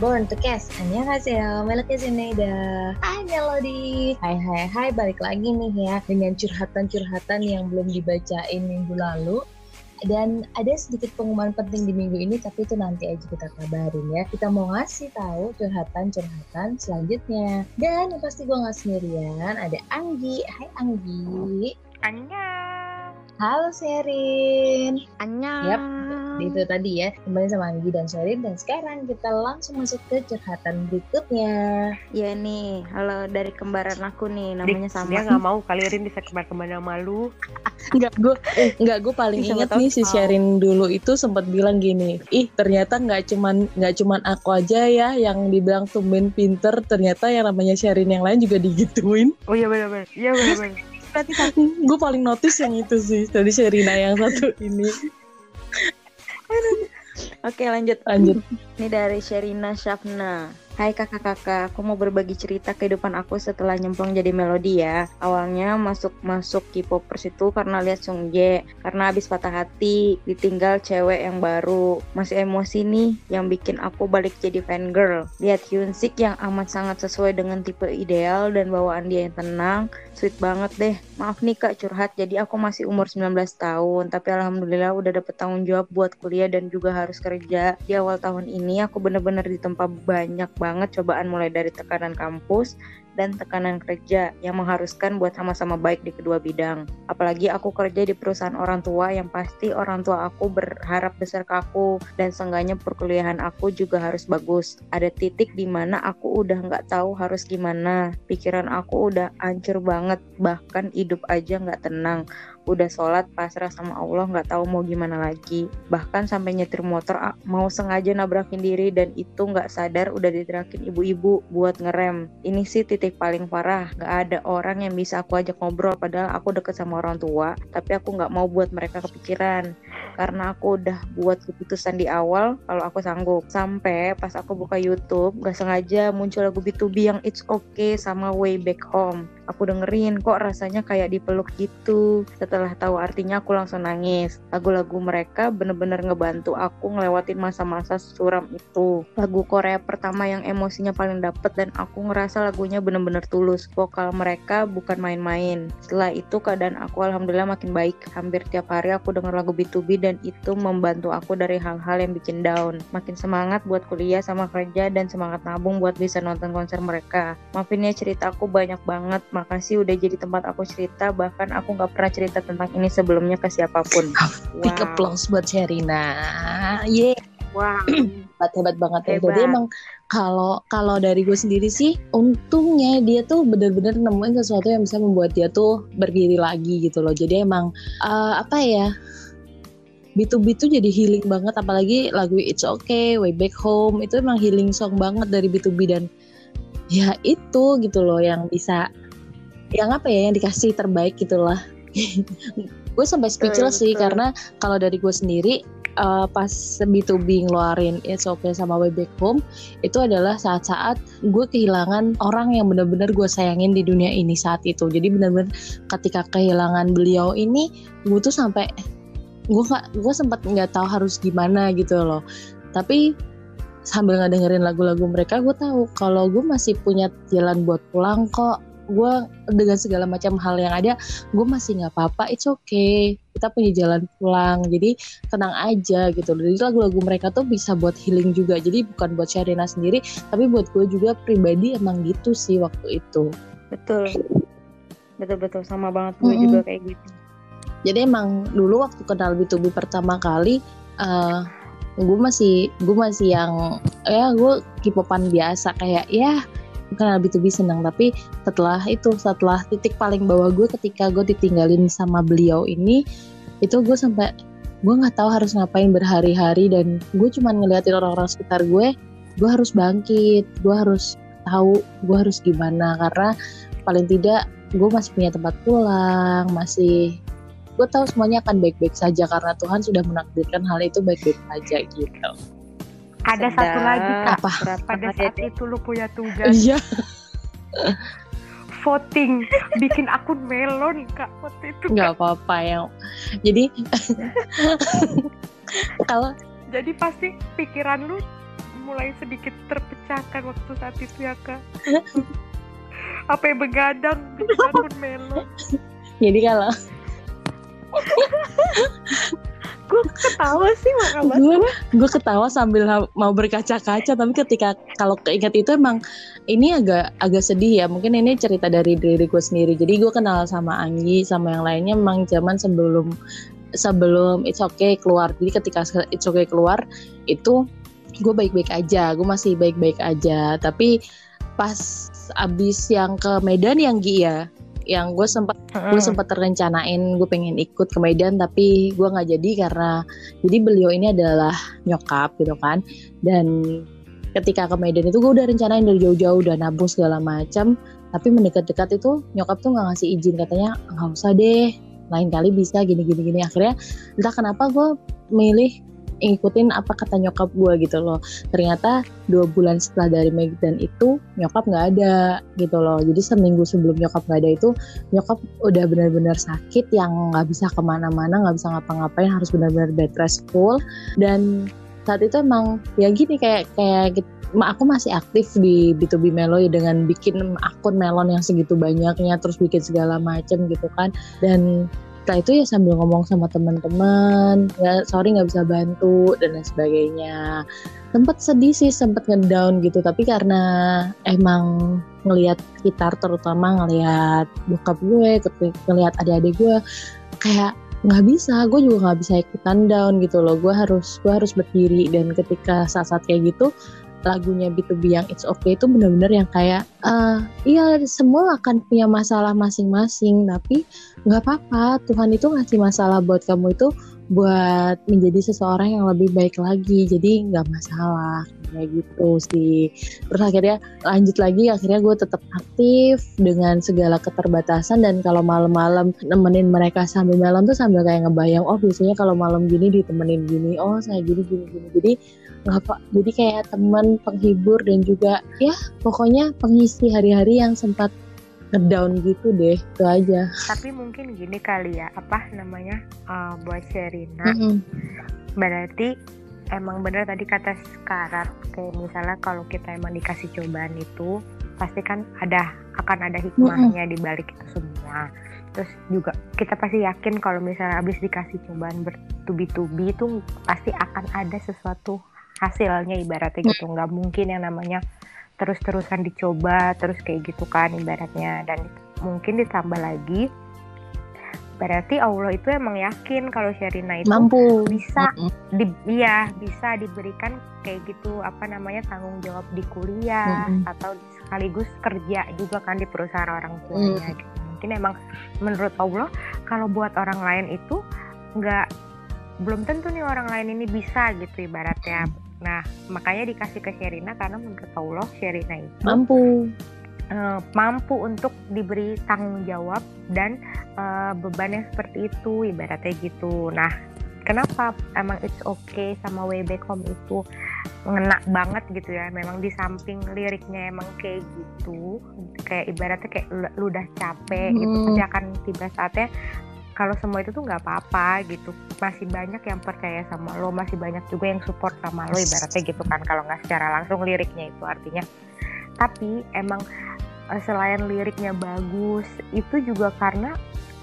Born to Cast. Annyeonghaseyo, Melody Zineda. Hai Melody. Hai hai hai, balik lagi nih ya dengan curhatan-curhatan yang belum dibacain minggu lalu. Dan ada sedikit pengumuman penting di minggu ini, tapi itu nanti aja kita kabarin ya. Kita mau ngasih tahu curhatan-curhatan selanjutnya. Dan yang pasti gue nggak sendirian, ada Anggi. Hai Anggi. Annyeong. Halo Sherin. Annyeong. Yap, itu tadi ya. Kembali sama Anggi dan Sherin. Dan sekarang kita langsung masuk ke curhatan berikutnya. Iya nih, halo dari kembaran aku nih, namanya Dik, sama. Dia nggak mau kalirin bisa ke mana-kemana malu. Enggak, gue enggak gue paling tahu nih si. Sherin dulu itu sempat bilang gini, ih ternyata nggak cuman nggak cuman aku aja ya yang dibilang tumben pinter, ternyata yang namanya Sherin yang lain juga digituin. Oh iya benar-benar. Iya benar-benar. Berarti gue paling notice yang itu sih, tadi Sherina yang satu ini. Oke lanjut. Lanjut. Ini dari Sherina Shafna. Hai kakak-kakak, aku mau berbagi cerita kehidupan aku setelah nyemplung jadi melodi ya. Awalnya masuk-masuk K-popers itu karena lihat Sung Jae, karena habis patah hati, ditinggal cewek yang baru. Masih emosi nih yang bikin aku balik jadi fan girl. Lihat Hyun Sik yang amat sangat sesuai dengan tipe ideal dan bawaan dia yang tenang, sweet banget deh. Maaf nih kak curhat, jadi aku masih umur 19 tahun, tapi alhamdulillah udah dapet tanggung jawab buat kuliah dan juga harus kerja. Di awal tahun ini aku bener-bener ditempa banyak banget cobaan mulai dari tekanan kampus dan tekanan kerja yang mengharuskan buat sama-sama baik di kedua bidang. Apalagi aku kerja di perusahaan orang tua yang pasti orang tua aku berharap besar ke aku dan seenggaknya perkuliahan aku juga harus bagus. Ada titik di mana aku udah nggak tahu harus gimana. Pikiran aku udah hancur banget, bahkan hidup aja nggak tenang udah sholat pasrah sama Allah nggak tahu mau gimana lagi. Bahkan sampai nyetir motor ah, mau sengaja nabrakin diri dan itu nggak sadar udah diterakin ibu-ibu buat ngerem. Ini sih titik paling parah nggak ada orang yang bisa aku ajak ngobrol padahal aku deket sama orang tua tapi aku nggak mau buat mereka kepikiran. Karena aku udah buat keputusan di awal kalau aku sanggup. Sampai pas aku buka YouTube nggak sengaja muncul lagu B2B yang It's Okay sama Way Back Home aku dengerin kok rasanya kayak dipeluk gitu. Setelah tahu artinya aku langsung nangis. Lagu-lagu mereka bener-bener ngebantu aku ngelewatin masa-masa suram itu. Lagu Korea pertama yang emosinya paling dapet dan aku ngerasa lagunya bener-bener tulus. Vokal mereka bukan main-main. Setelah itu keadaan aku alhamdulillah makin baik. Hampir tiap hari aku denger lagu B2B dan itu membantu aku dari hal-hal yang bikin down. Makin semangat buat kuliah sama kerja dan semangat nabung buat bisa nonton konser mereka. Maafin ya cerita aku banyak banget makasih udah jadi tempat aku cerita bahkan aku nggak pernah cerita tentang ini sebelumnya ke siapa pun Big applause buat Sherina. Yeay. wow hebat hebat banget ya. Hebat. Jadi emang kalau kalau dari gue sendiri sih untungnya dia tuh bener-bener nemuin sesuatu yang bisa membuat dia tuh berdiri lagi gitu loh. Jadi emang eh, apa ya? B2B tuh jadi healing banget apalagi lagu It's Okay, Way Back Home itu emang healing song banget dari B2B dan ya itu gitu loh yang bisa yang apa ya yang dikasih terbaik gitulah. gue sampai speechless sih betul. karena kalau dari gue sendiri eh, pas B2B ngeluarin It's Okay sama Way Back Home itu adalah saat-saat gue kehilangan orang yang benar-benar gue sayangin di dunia ini saat itu jadi benar-benar ketika kehilangan beliau ini gue tuh sampai gue nggak gue sempat nggak tahu harus gimana gitu loh tapi sambil ngedengerin lagu-lagu mereka gue tahu kalau gue masih punya jalan buat pulang kok gue dengan segala macam hal yang ada gue masih nggak apa-apa it's okay. Kita punya jalan pulang jadi tenang aja gitu jadi lagu-lagu mereka tuh bisa buat healing juga. Jadi bukan buat Sharina sendiri tapi buat gue juga pribadi emang gitu sih waktu itu. Betul. Betul betul sama banget gue Mm-mm. juga kayak gitu. Jadi emang dulu waktu kenal B2B pertama kali eh gue masih gue masih yang ya gue kipopan biasa kayak ya kenal B2B senang tapi setelah itu setelah titik paling bawah gue ketika gue ditinggalin sama beliau ini itu gue sampai gue nggak tahu harus ngapain berhari-hari dan gue cuman ngeliatin orang-orang sekitar gue gue harus bangkit gue harus tahu gue harus gimana karena paling tidak gue masih punya tempat pulang masih gue tahu semuanya akan baik-baik saja karena Tuhan sudah menakdirkan hal itu baik-baik saja gitu. Ada satu lagi kak. Apa? Pada saat ya, itu lu punya tugas Iya. voting, bikin akun melon kak waktu itu. Nggak apa-apa yang. Jadi kalau Jadi pasti pikiran lu mulai sedikit terpecahkan waktu saat itu ya kak apa yang begadang bikin akun melon jadi kalau gue ketawa sih makanya gue ketawa sambil mau berkaca-kaca tapi ketika kalau keinget itu emang ini agak agak sedih ya. Mungkin ini cerita dari diri gue sendiri. Jadi gue kenal sama Anggi sama yang lainnya emang zaman sebelum sebelum It's Okay keluar. Jadi ketika It's Okay keluar itu gue baik-baik aja. Gue masih baik-baik aja. Tapi pas abis yang ke Medan yang Gi ya yang gue sempat gue sempat terencanain gue pengen ikut ke Medan tapi gue nggak jadi karena jadi beliau ini adalah nyokap gitu kan. Dan ketika ke Medan itu gue udah rencanain dari jauh-jauh udah nabung segala macam tapi mendekat-dekat itu nyokap tuh nggak ngasih izin katanya nggak usah deh lain kali bisa gini gini gini akhirnya entah kenapa gue milih ngikutin apa kata nyokap gue gitu loh. Ternyata dua bulan setelah dari Medan itu nyokap nggak ada gitu loh. Jadi seminggu sebelum nyokap nggak ada itu nyokap udah benar-benar sakit yang nggak bisa ke mana-mana nggak bisa ngapa-ngapain harus benar-benar bed rest full. Dan saat itu emang ya gini kayak kayak gitu, aku masih aktif di B2B Melo ya dengan bikin akun melon yang segitu banyaknya terus bikin segala macem gitu kan. Dan setelah itu ya sambil ngomong sama teman-teman ya sorry nggak bisa bantu dan lain sebagainya. Sempet sedih sih sempet ngedown gitu tapi karena emang ngelihat sekitar terutama ngelihat bokap gue ngelihat adik-adik gue kayak nggak bisa gue juga nggak bisa ikutan down gitu loh. Gue harus gue harus berdiri dan ketika saat-saat kayak gitu lagunya B2B yang It's Okay itu bener-bener yang kayak eh iya semua akan punya masalah masing-masing tapi nggak apa-apa Tuhan itu ngasih masalah buat kamu itu buat menjadi seseorang yang lebih baik lagi jadi nggak masalah. Kayak gitu sih. Terus akhirnya lanjut lagi akhirnya gue tetap aktif dengan segala keterbatasan dan kalau malam-malam nemenin mereka sambil malam tuh sambil kayak ngebayang oh biasanya kalau malam gini ditemenin gini oh saya gini gini gini. Jadi apa jadi kayak teman penghibur dan juga ya pokoknya pengisi hari-hari yang sempat ngedown gitu deh. Itu aja. Tapi mungkin gini kali ya apa namanya eh, buat Sherina Mm-mm. berarti emang bener tadi kata sekarat kayak misalnya kalau kita emang dikasih cobaan itu pasti kan ada akan ada hikmahnya di balik itu semua. Terus juga kita pasti yakin kalau misalnya habis dikasih cobaan bertubi-tubi itu pasti akan ada sesuatu hasilnya ibaratnya gitu. Nggak mungkin yang namanya terus-terusan dicoba terus kayak gitu kan ibaratnya. Dan mungkin ditambah lagi berarti Allah itu emang yakin kalau Sherina itu mampu. bisa di, iya bisa diberikan kayak gitu apa namanya tanggung jawab di kuliah Mm-mm. atau sekaligus kerja juga kan di perusahaan orang tuanya gitu. mungkin emang menurut Allah kalau buat orang lain itu nggak belum tentu nih orang lain ini bisa gitu ibaratnya nah makanya dikasih ke Sherina karena menurut Allah Sherina itu mampu eh, mampu untuk diberi tanggung jawab dan eh, beban yang seperti itu ibaratnya gitu. Nah, kenapa emang it's okay sama way back home itu ngena banget gitu ya. Memang di samping liriknya emang kayak gitu, kayak ibaratnya kayak lu, udah capek gitu Hmm. pasti akan tiba saatnya kalau semua itu tuh nggak apa-apa gitu. Masih banyak yang percaya sama lo masih banyak juga yang support sama lo ibaratnya gitu kan kalau nggak secara langsung liriknya itu artinya. Tapi emang eh, selain liriknya bagus itu juga karena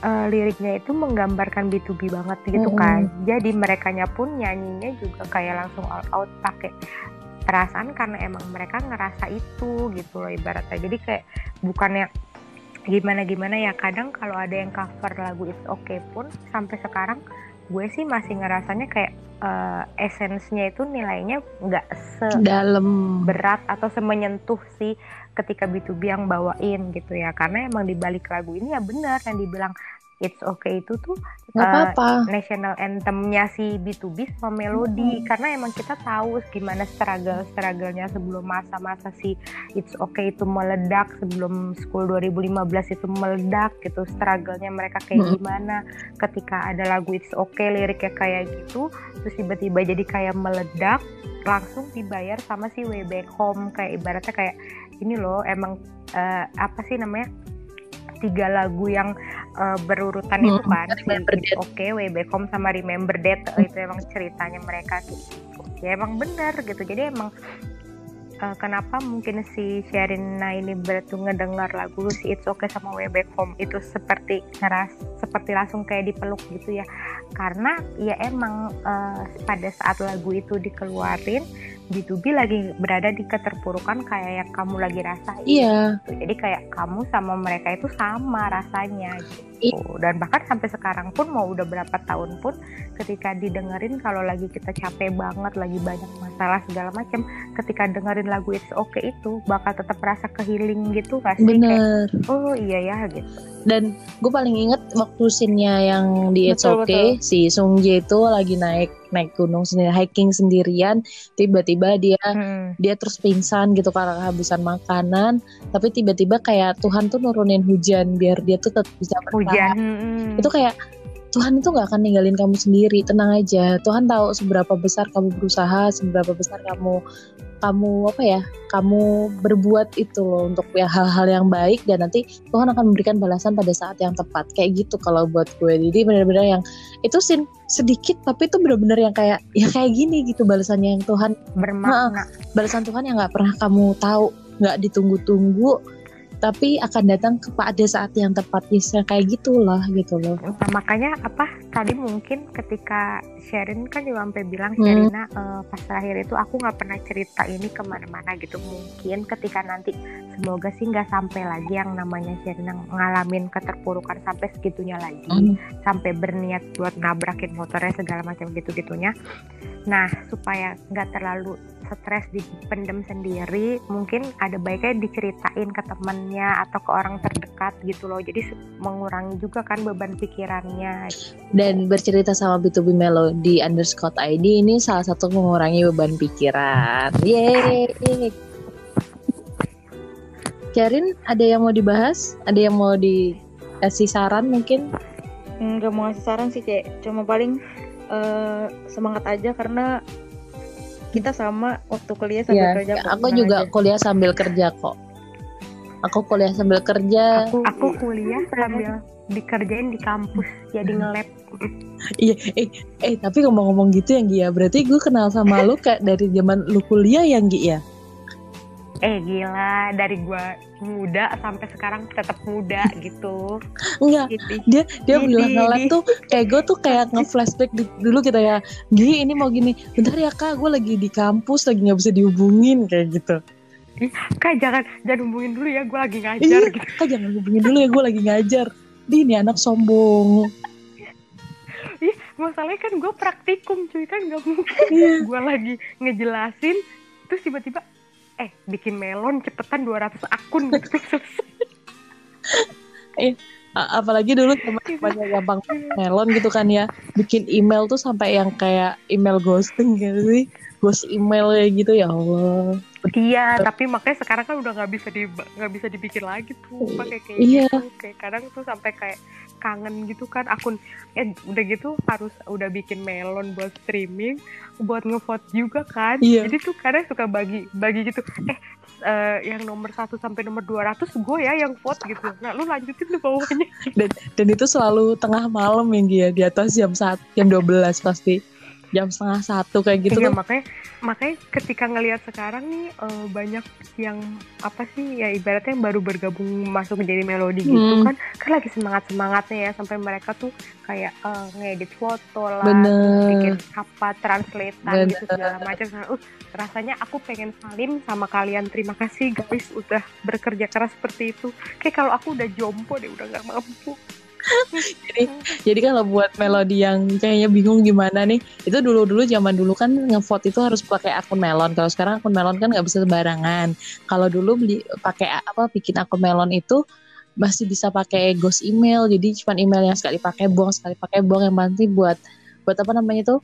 eh, liriknya itu menggambarkan B2B banget gitu Mm-mm. kan. Jadi merekanya pun nyanyinya juga kayak langsung all out pakai perasaan karena emang mereka ngerasa itu gitu loh ibaratnya. Jadi kayak bukannya gimana gimana ya kadang kalau ada yang cover lagu It's Okay pun sampai sekarang gue sih masih ngerasanya kayak eh, esensnya itu nilainya nggak se dalam. berat atau semenyentuh sih ketika B2B yang bawain gitu ya. Karena emang di balik lagu ini ya benar yang dibilang It's Okay itu tuh nggak eh, apa-apa. national anthemnya si B2B sama melodi karena emang kita tahu gimana struggle strugglenya sebelum masa-masa si It's Okay itu meledak sebelum school 2015 itu meledak gitu strugglenya mereka kayak Mm. gimana. Ketika ada lagu It's Okay liriknya kayak gitu terus tiba-tiba jadi kayak meledak langsung dibayar sama si Way Back Home. Kayak ibaratnya kayak ini loh emang eh, apa sih namanya tiga lagu yang eh, berurutan itu Hmm, kan si Remember It's That. Okay, Way Back Home sama Remember That eh, itu emang ceritanya mereka gitu. Ya emang benar gitu. Jadi emang uh, kenapa mungkin si Sherina ini betul ngedengar lagu si It's Okay sama Way Back Home itu seperti ngeras seperti langsung kayak dipeluk gitu ya karena ya emang uh, pada saat lagu itu dikeluarin B2B lagi berada di keterpurukan kayak yang kamu lagi rasain. Iya. Gitu. Jadi kayak kamu sama mereka itu sama rasanya gitu. Iya. Dan bahkan sampai sekarang pun mau udah berapa tahun pun ketika didengerin kalau lagi kita capek banget, lagi banyak masalah segala macam, ketika dengerin lagu It's Okay itu bakal tetap rasa kehiling gitu gak sih? Bener. Kayak, oh iya ya gitu. Dan gue paling inget waktu scene-nya yang di It's Betul, Okay, si Sung Jae itu lagi naik naik gunung sendiri, hiking sendirian, tiba-tiba dia Hmm. dia terus pingsan gitu karena kehabisan makanan tapi tiba-tiba kayak Tuhan tuh nurunin hujan biar dia tuh tetap bisa bertahan Hujan. hmm. itu kayak Tuhan itu nggak akan ninggalin kamu sendiri tenang aja Tuhan tahu seberapa besar kamu berusaha seberapa besar kamu kamu apa ya kamu berbuat itu loh untuk ya hal-hal yang baik dan nanti Tuhan akan memberikan balasan pada saat yang tepat kayak gitu kalau buat gue jadi benar-benar yang itu sin sedikit tapi itu benar-benar yang kayak ya kayak gini gitu balasannya yang Tuhan bermakna. balasan Tuhan yang nggak pernah kamu tahu nggak ditunggu-tunggu tapi akan datang kepada saat yang tepat ya kayak gitulah gitu loh. Nah, makanya apa tadi mungkin ketika Sherin kan juga sampai bilang Hmm. Sherina eh, pas terakhir itu aku nggak pernah cerita ini ke mana-mana gitu. Mungkin ketika nanti semoga sih nggak sampai lagi yang namanya Sherina ngalamin keterpurukan sampai segitunya lagi. Hmm. sampai berniat buat nabrakin motornya segala macam gitu gitunya nah supaya nggak terlalu stres dipendem sendiri mungkin ada baiknya diceritain ke temennya atau ke orang terdekat gitu loh. Jadi mengurangi juga kan beban pikirannya. Dan bercerita sama B2B Melody underscore ID ini salah satu mengurangi beban pikiran. Yeay. Karin ada yang mau dibahas? Ada yang mau dikasih saran mungkin? Nggak mau ngasih saran sih cek, cuma paling eh, semangat aja karena kita sama waktu kuliah sambil ya kerja. kok, aku juga aja. kuliah sambil kerja kok. Aku kuliah sambil kerja. Aku aku kuliah sambil dikerjain di kampus jadi ngelab Iya, eh, eh tapi ngomong-ngomong gitu ya Gia, berarti gue kenal sama lu kayak dari zaman lu kuliah ya Gi ya? eh gila dari gua muda sampai sekarang tetap muda gitu Enggak, Gitu. dia dia Di- bilang nge-lab tuh kayak gue tuh kayak nge-flashback dulu kita ya, Gi ini mau gini, bentar ya kak, gue lagi di kampus lagi nggak bisa dihubungin kayak gitu. kak jangan jangan hubungin dulu ya gue lagi ngajar Iya, gitu kak jangan hubungin dulu ya gue lagi ngajar. Di ini anak sombong. masalahnya kan gue praktikum cuy kan nggak mungkin Iya. gue lagi ngejelasin terus tiba-tiba eh bikin melon cepetan 200 akun gitu A- apalagi dulu teman-temannya gampang melon gitu kan ya, bikin email tuh sampai yang kayak email ghosting gitu sih, ghost email kayak gitu ya Allah. Iya tapi makanya sekarang kan udah nggak bisa di nggak bisa dibikin lagi tuh pakai kayak Iya. gitu. Kayak kadang tuh sampai kayak kangen gitu kan akun eh udah gitu harus udah bikin melon buat streaming buat ngevote juga kan. Iya. jadi tuh kadang suka bagi bagi gitu. Eh eh, yang nomor 1 sampai nomor 200 gue ya yang vote gitu. Nah lu lanjutin tuh bawahnya. Dan dan itu selalu tengah malam yang dia di atas jam saat jam 12 pasti jam setengah satu kayak gitu Iya, kan makanya makanya ketika ngelihat sekarang nih eh, banyak yang apa sih ya ibaratnya yang baru bergabung masuk menjadi melodi gitu Hmm. kan kan lagi semangat semangatnya ya sampai mereka tuh kayak eh, ngedit foto lah Bener. bikin apa translatean gitu segala macam. Uh, rasanya aku pengen salim sama kalian. Terima kasih guys udah bekerja keras seperti itu. Kayak kalau aku udah jompo deh udah nggak mampu jadi kalau buat melodi yang kayaknya bingung gimana nih itu dulu dulu zaman dulu kan ngevote itu harus pakai akun melon. Kalau sekarang akun melon kan nggak bisa sembarangan. Kalau dulu beli pakai apa bikin akun melon itu masih bisa pakai ghost email. Jadi cuma email yang sekali pakai buang sekali pakai buang yang nanti buat buat apa namanya itu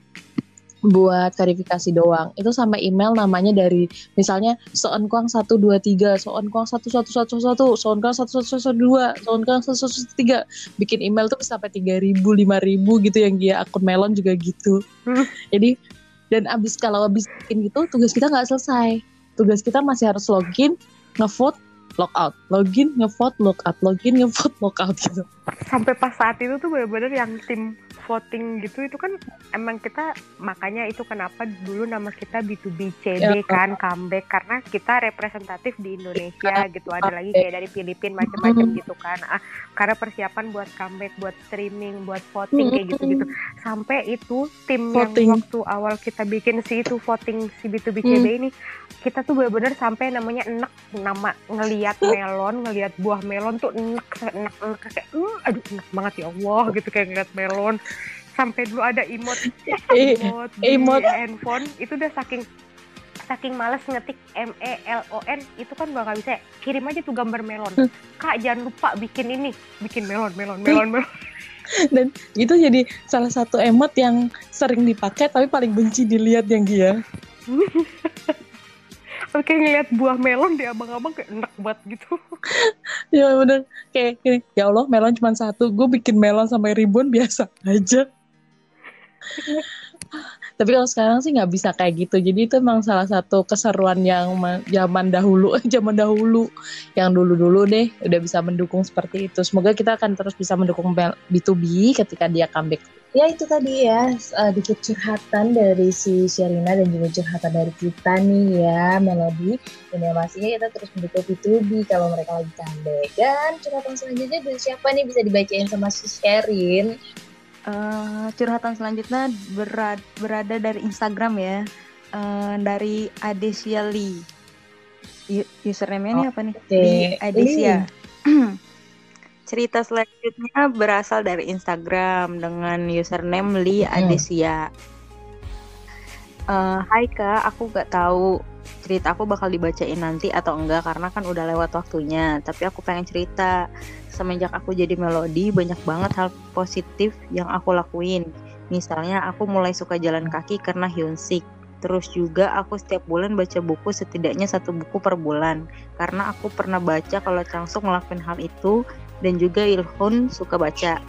buat verifikasi doang. Itu sama email namanya dari misalnya soonkuang 123 soonkuang 1111 soonkuang 1112 soonkuang 1113 bikin email tuh bisa sampai 3000 5000 gitu yang dia akun melon juga gitu. Jadi dan abis kalau abis bikin gitu tugas kita nggak selesai. Tugas kita masih harus login ngevote logout login ngevote logout login ngevote logout gitu sampai pas saat itu tuh bener-bener yang tim voting gitu itu kan emang kita makanya itu kenapa dulu nama kita B2B CD ya. kan comeback karena kita representatif di Indonesia gitu. Ada lagi kayak dari Filipina macam-macam gitu kan. Ah karena persiapan buat comeback buat streaming buat voting kayak gitu gitu sampai itu tim voting. yang waktu awal kita bikin si itu voting si B2B CD hmm. ini kita tuh benar-benar sampai namanya enak nama ngelihat melon ngelihat buah melon tuh enak enak enak kayak uh, aduh enak banget ya Allah gitu kayak ngeliat melon. Sampai dulu ada emot emot di handphone. Itu udah saking saking males ngetik M E L O N. Itu kan gak, gak bisa ya. kirim aja tuh gambar melon. Hmm. kak jangan lupa bikin ini. Bikin melon melon melon melon. Dan itu jadi salah satu emot yang sering dipakai tapi paling benci dilihat yang dia Oke ngeliat buah melon di abang-abang kayak enak banget gitu. Ya bener. Kayak gini ya Allah melon cuma satu. Gue bikin melon sampai ribuan biasa aja. Tapi kalau sekarang sih nggak bisa kayak gitu. Jadi itu emang salah satu keseruan yang zaman dahulu zaman dahulu. Yang dulu dulu deh udah bisa mendukung seperti itu. Semoga kita akan terus bisa mendukung B2B ketika dia comeback ya itu tadi ya sedikit curhatan dari si Sherina dan juga curhatan dari kita nih ya Melody. Dan yang pastinya kita terus mendukung B2B kalau mereka lagi comeback dan curhatan selanjutnya dari siapa nih? Bisa dibacain sama si Sherin. Uh, curhatan selanjutnya berada, berada dari Instagram ya. Uh, dari Adesia Lee. Username-nya oh, ini apa nih? Okay. Lee Adesia cerita selanjutnya berasal dari Instagram dengan username hmm. Adesia uh, Hai kak aku gak tahu cerita aku bakal dibacain nanti atau enggak karena kan udah lewat waktunya tapi aku pengen cerita semenjak aku jadi melodi banyak banget hal positif yang aku lakuin. Misalnya aku mulai suka jalan kaki karena Hyunsik. Terus juga aku setiap bulan baca buku setidaknya satu buku per bulan. Karena aku pernah baca kalau Changsung ngelakuin hal itu dan juga Ilhun suka baca.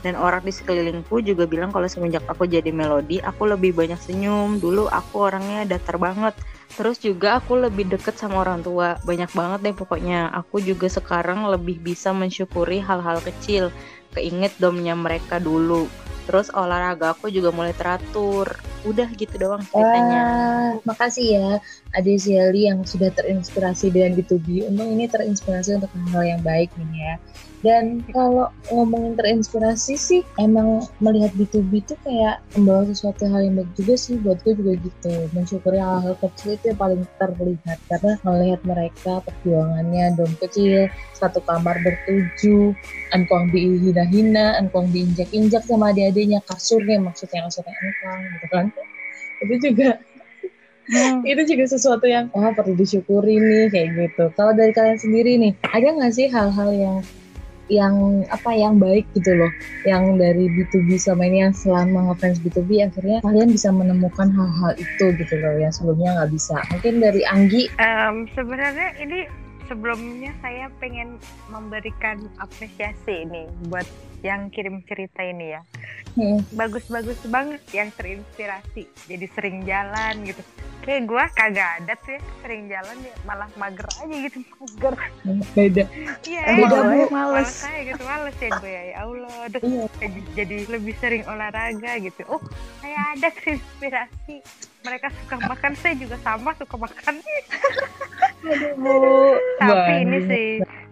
Dan orang di sekelilingku juga bilang kalau semenjak aku jadi melodi, aku lebih banyak senyum. Dulu aku orangnya datar banget, Terus juga aku lebih deket sama orang tua. Banyak banget deh pokoknya. Aku juga sekarang lebih bisa mensyukuri hal-hal kecil. Keinget domnya mereka dulu. Terus olahraga aku juga mulai teratur. Udah gitu doang ceritanya. Wah, makasih ya Ade Ziali yang sudah terinspirasi dengan B2B. Untung ini terinspirasi untuk hal-hal yang baik nih ya. Dan kalau ngomongin terinspirasi sih, emang melihat B2B itu kayak membawa sesuatu hal yang baik juga sih buat gue juga gitu. Mensyukuri hal-hal kecil itu yang paling terlihat karena melihat mereka perjuangannya dom kecil, satu kamar bertujuh, engkong dihina-hina, engkong diinjak-injak sama adik-adiknya, kasurnya maksudnya kasurnya engkong gitu kan. Itu juga Hmm. itu juga sesuatu yang oh perlu disyukuri nih kayak gitu. Kalau dari kalian sendiri nih, ada nggak sih hal-hal yang yang apa yang baik gitu loh. Yang dari B2B sama ini yang selama ngefans B2B akhirnya kalian bisa menemukan hal-hal itu gitu loh yang sebelumnya nggak bisa. Mungkin dari Anggi? Um, sebenarnya ini sebelumnya saya pengen memberikan apresiasi ini buat yang kirim cerita ini ya. Hmm. bagus-bagus banget yang terinspirasi. Jadi sering jalan gitu. Kayak gue kagak ada sih sering jalan ya malah mager aja gitu mager. Beda. Iya beda bu males. kayak gitu males ya gue ya, ya Allah aduh. Iya. jadi lebih sering olahraga gitu. Oh kayak ada terinspirasi. Mereka suka makan saya juga sama suka makan. Aduh, tapi ini sih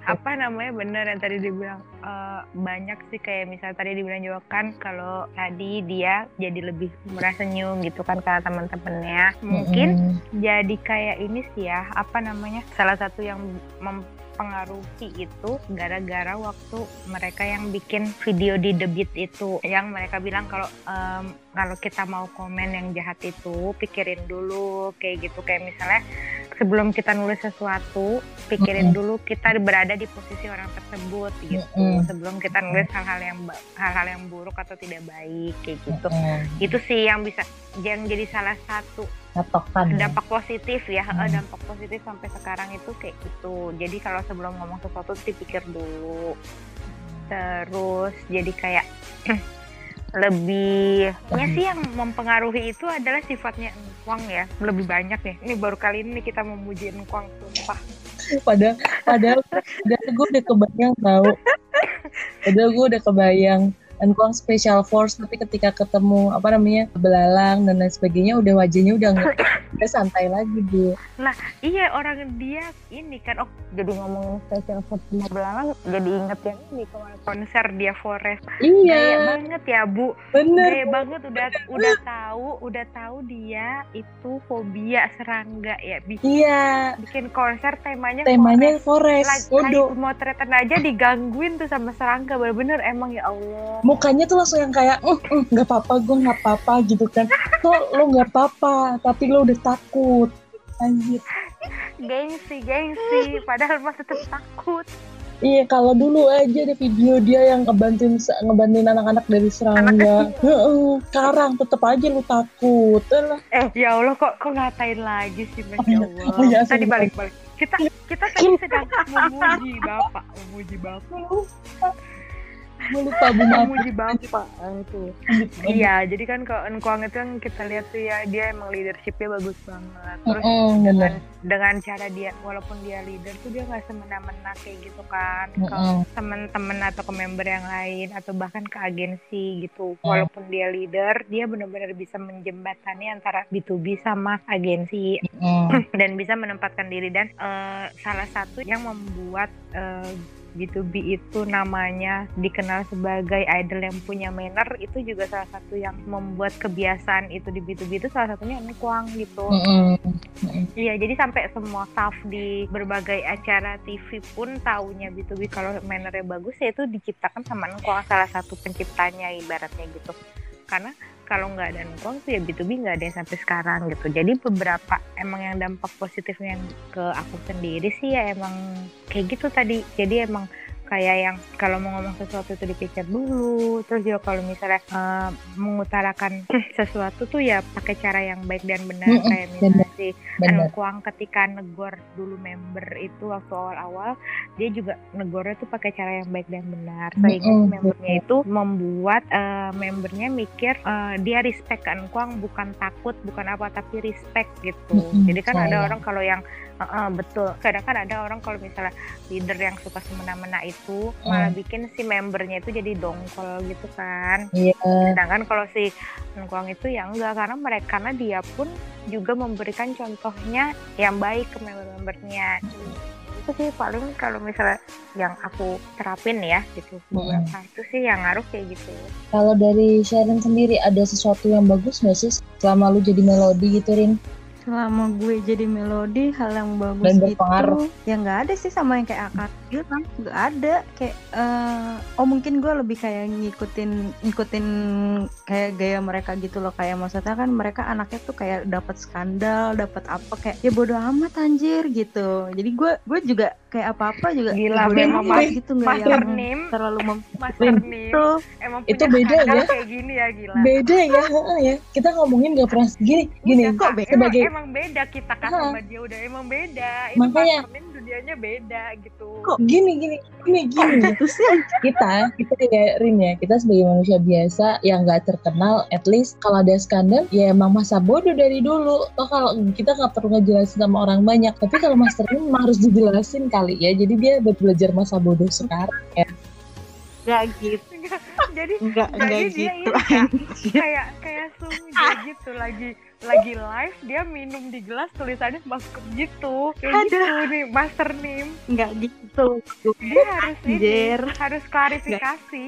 apa namanya bener yang tadi dibilang uh, banyak sih kayak misal tadi dibilang juga kan kalau tadi dia jadi lebih merasa senyum gitu kan karena teman-temannya mungkin mm -hmm. jadi kayak ini sih ya apa namanya salah satu yang mempengaruhi itu gara-gara waktu mereka yang bikin video di Beat itu. Yang mereka bilang kalau um, kalau kita mau komen yang jahat itu pikirin dulu kayak gitu. Kayak misalnya sebelum kita nulis sesuatu pikirin mm -hmm. dulu kita berada di posisi orang tersebut gitu mm -hmm. sebelum kita nulis hal-hal yang hal-hal yang buruk atau tidak baik kayak gitu mm -hmm. itu sih yang bisa yang jadi salah satu Patokan, ya. dampak positif ya hmm. dampak positif sampai sekarang itu kayak gitu jadi kalau sebelum ngomong sesuatu dipikir dulu terus jadi kayak lebih ya sih yang mempengaruhi itu adalah sifatnya engkuang ya. Lebih banyak ya. Ini baru kali ini kita memuji engkuang sumpah. Padahal padahal padahal gue udah kebayang tahu padahal gue udah kebayang Engkuang special force tapi ketika ketemu apa namanya belalang dan lain sebagainya udah wajahnya udah nggak udah santai lagi bu. Iya orang dia ini kan oh jadi ngomongin special force sama belalang jadi inget yang ini kemarin konser dia Forest. Gaya iya banget ya Bu. bener. Gaya banget udah udah tahu udah tahu dia itu fobia serangga ya bikin, iya. Bikin konser temanya temanya forest. forest. Lagi, lagi waduh pemotretan aja digangguin tuh sama serangga bener-bener emang ya Allah mukanya tuh langsung yang kayak "Eh, eh, nggak apa-apa gue nggak apa-apa gitu kan lo lo nggak apa-apa tapi lo udah takut anjir gengsi gengsi padahal masih tetap takut Iya kalau dulu aja ada video dia yang ngebantuin ngebantuin anak-anak dari serangga. Heeh, Sekarang tetep aja lu takut. Alah. eh ya Allah kok kok ngatain lagi sih Oh, masya iya. Allah Oh, iya, tadi sorry. balik balik kita kita tadi sedang memuji bapak memuji bapak lupa bu memuji bapak itu iya jadi kan kalau Engkuang itu yang kita lihat tuh ya dia emang leadershipnya bagus banget terus Heeh, bener. dengan dengan cara dia walaupun dia leader tuh dia nggak semena-mena kayak gitu kan ke Heeh. teman-teman atau ke member yang lain atau bahkan ke agensi gitu Hmm. walaupun dia leader dia benar-benar bisa menjembatani antara B2B sama agensi Heeh. dan bisa menempatkan diri dan eh, salah satu yang membuat eh, B2B itu namanya dikenal sebagai idol yang punya manner itu juga salah satu yang membuat kebiasaan itu di B2B itu salah satunya Nikuang gitu. Heeh. Iya, jadi sampai semua staff di berbagai acara TV pun taunya B2B kalau mannernya bagus ya itu diciptakan sama Nkuang salah satu penciptanya ibaratnya gitu. Karena kalau nggak ada Nkuang tuh ya B2B nggak ada sampai sekarang gitu. Jadi beberapa emang yang dampak positifnya ke aku sendiri sih ya emang kayak gitu tadi. Jadi emang kayak yang kalau mau ngomong sesuatu itu dipikir dulu. Terus juga kalau misalnya eh, mengutarakan sesuatu tuh ya pakai cara yang baik dan benar. Mm-mm, kayak misalnya si Bener. Kuang ketika negor dulu member itu waktu awal-awal dia juga negornya tuh pakai cara yang baik dan benar. Sehingga Mm-mm, membernya itu membuat eh, membernya mikir eh, dia respect kan Kuang bukan takut bukan apa tapi respect gitu. Mm-mm, jadi kan ada sayang. orang kalau yang eh, eh, betul. Kadang kan ada orang kalau misalnya leader yang suka semena-mena itu malah bikin si membernya itu jadi dongkol gitu kan. Iya. sedangkan kalau si Nkuang itu ya enggak karena mereka karena dia pun juga memberikan contohnya yang baik ke member-membernya. Itu sih paling kalau misalnya yang aku terapin ya gitu. Beberapa itu sih yang ngaruh kayak gitu. Kalau dari Sharon sendiri ada sesuatu yang bagus nggak sih selama lu jadi melodi gitu Rin? Selama gue jadi melodi hal yang bagus Dan gitu berpengaruh. ya nggak ada sih sama yang kayak akar bilang nggak ada kayak eh, oh mungkin gue lebih kayak ngikutin ngikutin kayak gaya mereka gitu loh kayak maksudnya kan mereka anaknya tuh kayak dapat skandal dapat apa kayak ya bodo amat anjir gitu jadi gue gue juga kayak apa apa juga Gila, ya bodo memang amat mas- gitu nggak yang name terlalu mem master name Tuh, emang Itu punya beda ya? kayak gini ya gila Beda ya, heeh ya. Kita ngomongin gak pernah gini, gini. Kok beda? Sebagai emang, emang beda kita kan sama dia udah emang beda. Itu Makanya- dunianya beda gitu. Kok gini, gini, gini, gini. gitu sih kita kita ya Rin ya kita sebagai manusia biasa yang nggak terkenal at least kalau ada skandal ya emang masa bodoh dari dulu. Oh kalau kita nggak perlu ngejelasin sama orang banyak tapi kalau master ini memang harus dijelasin kali ya. Jadi dia belajar masa bodoh sekarang ya. Nggak gitu. Enggak, jadi nggak jadi nggak dia gitu. ini Kak, kayak kayak Sungja gitu lagi lagi live dia minum di gelas tulisannya masuk gitu. Kayak Ada. gitu nih master name nggak gitu. Dia harus ini Anjir. harus klarifikasi.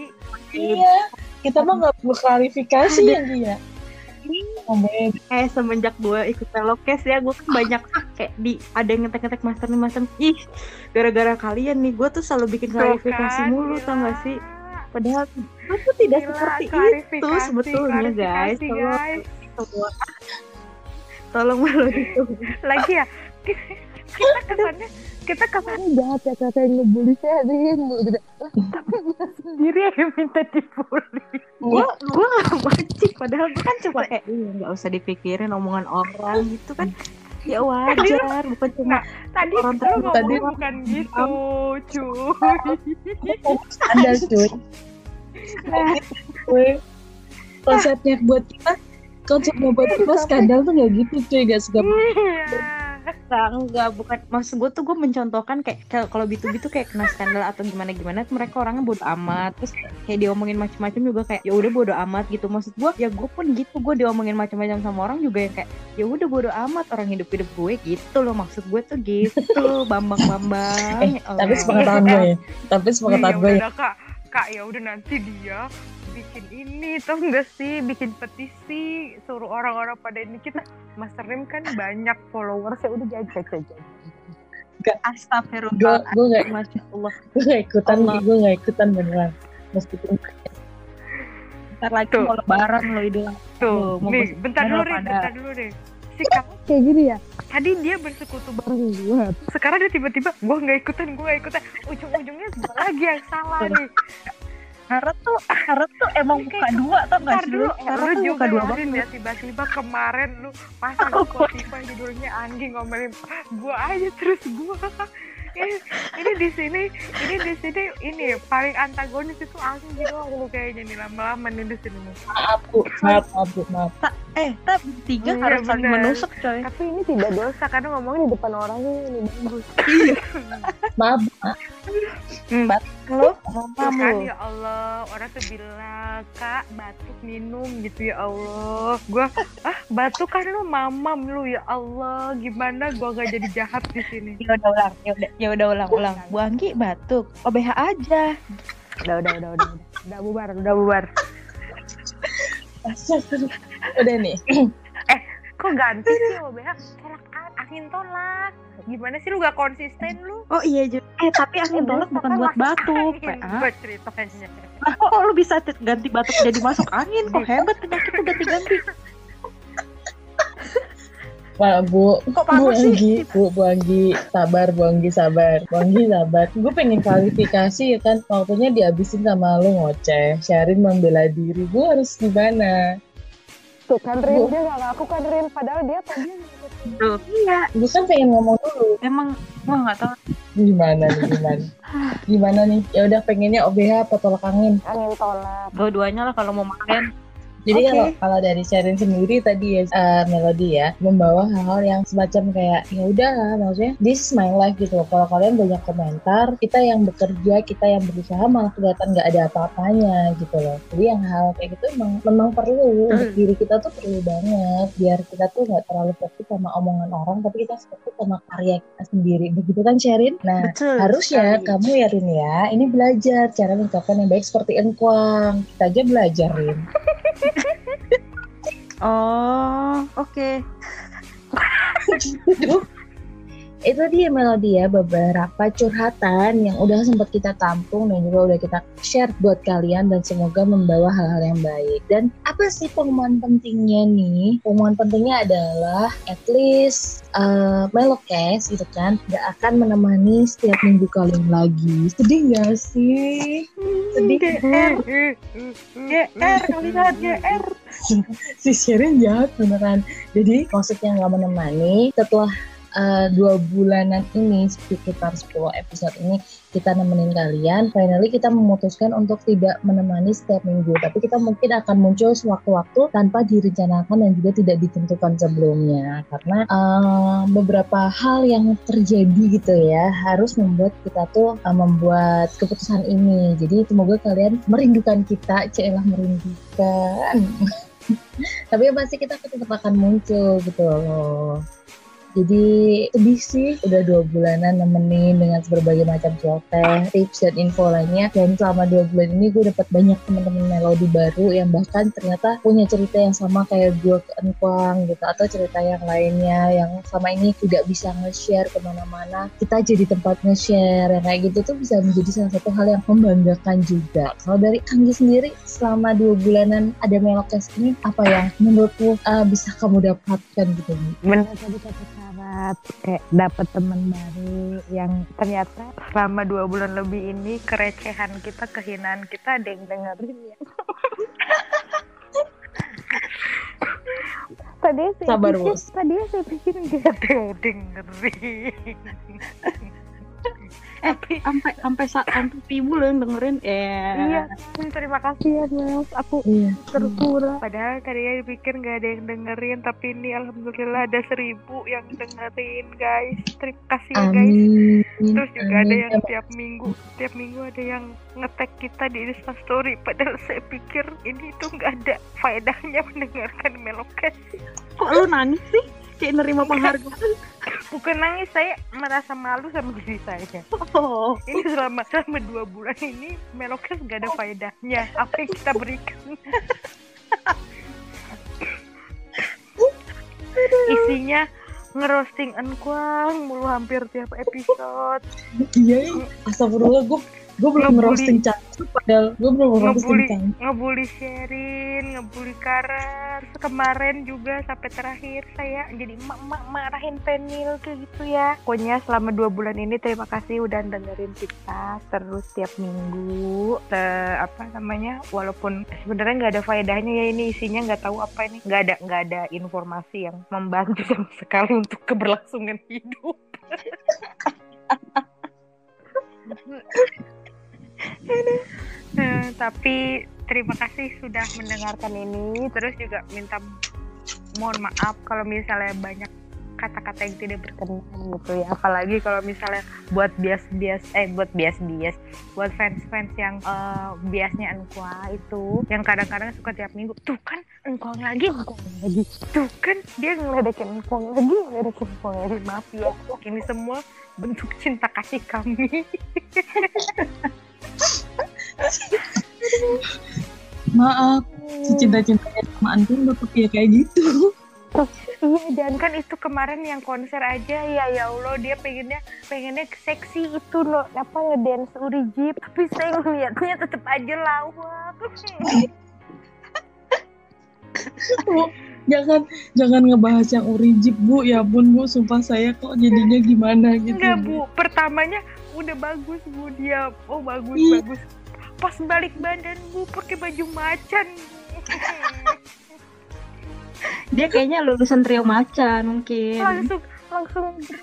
Iya kita mah nggak perlu klarifikasi ya dia ngomongin kayak semenjak gue ikut pelokes ya gue kan banyak kayak di ada yang ngetek-ngetek master nih master ih gara-gara kalian nih gue tuh selalu bikin klarifikasi kan, mulu tau gak sih? Padahal gue tuh tidak Gila, seperti itu sebetulnya guys. klarifikasi, tolong guys. tolong tolong melodi lagi ya? Kita kesannya kita kesannya jahat ya kakak yang ngebully saya Rin gitu tapi dia sendiri yang minta dibully. Gue gue gak mancing padahal gue kan cuma kayak iya nggak usah dipikirin omongan orang gitu kan. Ya wajar bukan cuma tadi Orang lu tadi- ngomongnya tadi- bukan gitu cuy. Skandal cuy. Cuy. konsepnya buat kita konsepnya buat kita skandal tuh nggak gitu cuy gak suka iya Enggak, enggak, bukan. Maksud gue tuh gue mencontohkan kayak kalau- kalau B2B tuh kayak kena skandal atau gimana gimana mereka orangnya bodo amat. Terus kayak diomongin macam-macam juga kayak ya udah bodo amat gitu. Maksud gue ya gue pun gitu gue diomongin macam-macam sama orang juga yang kayak ya udah bodo amat orang hidup-hidup gue gitu loh maksud gue tuh gitu Bambang Bambang. Eh, tapi sepengetahuan gue ya. Tapi sepengetahuan ya gue ya. Kak ya udah nanti dia bikin ini tau enggak sih bikin petisi suruh orang-orang pada ini kita Master Rim kan banyak followers ya udah jadi jadi jadi gue Astagfirullah. gue gak Masya Allah. gue gak ikutan Allah. gue gak ikutan beneran meskipun Ntar lagi Tuh. mau lebaran loh idul. tuh mau nih bentar dulu deh bentar dulu deh kayak gini ya? Tadi dia bersekutu bareng gue sekarang dia tiba-tiba gue nggak ikutan gue nggak ikutan. Ujung-ujungnya gue lagi yang salah nih. Harap tuh, harap tuh emang buka dua tau gak sih? dulu, lu? Harap tuh juga buka dua banget. Ya tiba-tiba kemarin lu pasang Spotify judulnya anjing ngomelin gua aja terus gua ini, ini di sini ini di sini ini paling antagonis itu anjing doang lu kayaknya nih lama-lama nih di sini nih. maaf bu maaf maaf bu maaf Eh, tapi tiga Iya, harus saling menusuk coy. Tapi ini tidak dosa karena ngomongnya di depan orangnya ini bagus. maaf Bu. Hmm, bat lu, Tuh mamam kan lu. ya Allah orang tuh bilang kak batuk minum gitu ya Allah gua ah batuk kan lu mamam lu ya Allah gimana gua gak jadi jahat di sini Ya udah ulang, ya udah, ya udah ulang, ulang. Bu Anggi batuk, OBH aja. udah udah udah udah udah bubar udah bubar udah nih kok ganti sih OBH tolak angin tolak gimana sih lu gak konsisten lu Oh iya juga. Eh tapi angin tolak bukan kan buat batuk, PA. gua ceritanya Nah, kok lu bisa ganti batuk jadi masuk angin? Kok hebat penyakit tuh ganti-ganti. Wah, Bu, Kok Bu? Anggi, Bu, Bu Anggi, sabar, Bu Anggi, sabar. Bu Anggi, sabar. Gue pengen klarifikasi ya kan, waktunya dihabisin sama lu ngoceh. Syarin membela diri, gue harus gimana? Tuh kan Rin, dia gak ngaku kan Rin padahal dia tadi Tuh, iya. Gue kan pengen ngomong dulu. Emang gua nggak tahu. Gimana nih, gimana? Gimana nih? Ya udah pengennya OBH apa tolak angin? angin tolak Dua-duanya lah kalau mau makan. Jadi Oke. kalau kalau dari Sharon sendiri tadi ya eh, melodi ya membawa hal-hal yang semacam kayak ya udah maksudnya this is my life gitu. loh. Kalau kalian banyak komentar, kita yang bekerja, kita yang berusaha malah kelihatan nggak ada apa-apanya gitu loh. Jadi yang hal kayak gitu memang memang perlu untuk Hmm. diri kita tuh perlu banget biar kita tuh nggak terlalu fokus sama omongan orang, tapi kita fokus sama karya kita sendiri. Begitu kan Sherin? Nah Betul. harusnya sekali. kamu ya Rin ya ini belajar cara mengucapkan yang baik seperti engkuang kita aja belajar Rin Oh, oke. itu dia melodi ya beberapa curhatan yang udah sempat kita tampung dan juga udah kita share buat kalian dan semoga membawa hal-hal yang baik. Dan apa sih pengumuman pentingnya nih? Pengumuman pentingnya adalah at least uh, Melocast gitu kan. Gak akan menemani setiap minggu kalian lagi. Sedih gak sih? Sedih. GR, GR, kalian GR. si Shirin jahat beneran. Jadi maksudnya nggak menemani. Setelah uh, dua bulanan ini sekitar 10 episode ini kita nemenin kalian. Finally kita memutuskan untuk tidak menemani setiap minggu. Tapi kita mungkin akan muncul sewaktu-waktu tanpa direncanakan dan juga tidak ditentukan sebelumnya. Karena uh, beberapa hal yang terjadi gitu ya harus membuat kita tuh uh, membuat keputusan ini. Jadi semoga kalian merindukan kita. Celah merindukan. Tapi yang pasti kita tetap akan muncul gitu loh jadi sedih sih. Udah dua bulanan nemenin dengan berbagai macam celoteh, tips dan info lainnya. Dan selama dua bulan ini gue dapat banyak teman-teman melodi baru yang bahkan ternyata punya cerita yang sama kayak gue ke Enkwang gitu atau cerita yang lainnya yang selama ini tidak bisa nge-share ke mana-mana. Kita jadi tempat nge-share. Yang kayak gitu tuh bisa menjadi salah satu hal yang membanggakan juga. Kalau dari Anggi sendiri selama dua bulanan ada Melokes ini apa yang menurutmu uh, bisa kamu dapatkan gitu kata syarat kayak dapet teman baru yang ternyata selama dua bulan lebih ini kerecehan kita kehinaan kita ada yang dengerin ya tadi saya Sabar, pikir, Bos. tadi saya pikir gak ada yang dengerin eh sampai sampai sampai ibu loh yang dengerin eh iya terima kasih ya mas. Aku Iya. terpura. Padahal tadinya dipikir nggak ada yang dengerin tapi ini alhamdulillah ada seribu yang dengerin guys. Terima kasih ya guys. Amin. terus juga ada Amin. yang tiap minggu tiap minggu ada yang ngetek kita di Insta Story. Padahal saya pikir ini tuh nggak ada faedahnya mendengarkan melokes kok lu nangis sih kayak nerima penghargaan. Bukan nangis saya merasa malu sama diri saya. Oh. Ini selama selama dua bulan ini melokes nggak ada faedahnya. Apa yang kita berikan? Isinya ngerosting enkuang mulu hampir tiap episode. Iya, iya. astagfirullah gue gue belum ngerosting cangcut padahal gue belum ngerosting ngebully ngebully Sherin ngebully Karar kemarin juga sampai terakhir saya jadi emak emak marahin penil kayak gitu ya. Pokoknya selama dua bulan ini terima kasih udah dengerin kita terus tiap minggu. Te- apa namanya walaupun sebenarnya nggak ada faedahnya ya ini isinya nggak tahu apa ini. Nggak ada nggak ada informasi yang membantu sama sekali untuk keberlangsungan hidup Eh, tapi terima kasih sudah mendengarkan ini. Terus juga minta mohon maaf kalau misalnya banyak kata-kata yang tidak berkenan gitu ya. Apalagi kalau misalnya buat bias-bias eh buat bias-bias, buat fans-fans yang eh, biasnya Enkwa itu yang kadang-kadang suka tiap minggu tuh kan Engkong lagi, Engkong lagi. Tuh kan dia ngeledekin Engkong lagi, ngeledekin Engkong lagi. Maaf ya. Ini semua bentuk cinta kasih kami. Maaf, secinta-cintanya sama Antum udah pakai kayak gitu. Iya, dan kan itu kemarin yang konser aja ya ya Allah dia pengennya pengennya seksi itu loh apa ngedance urijib tapi saya ngeliatnya tetap aja lawak. Jangan jangan ngebahas yang urijib bu. Ya pun bu sumpah saya kok jadinya gimana gitu Enggak bu, pertamanya udah bagus bu. Dia oh bagus Ih. bagus. Pas balik badan bu pakai baju macan. dia kayaknya lulusan trio macan mungkin. Langsung langsung gitu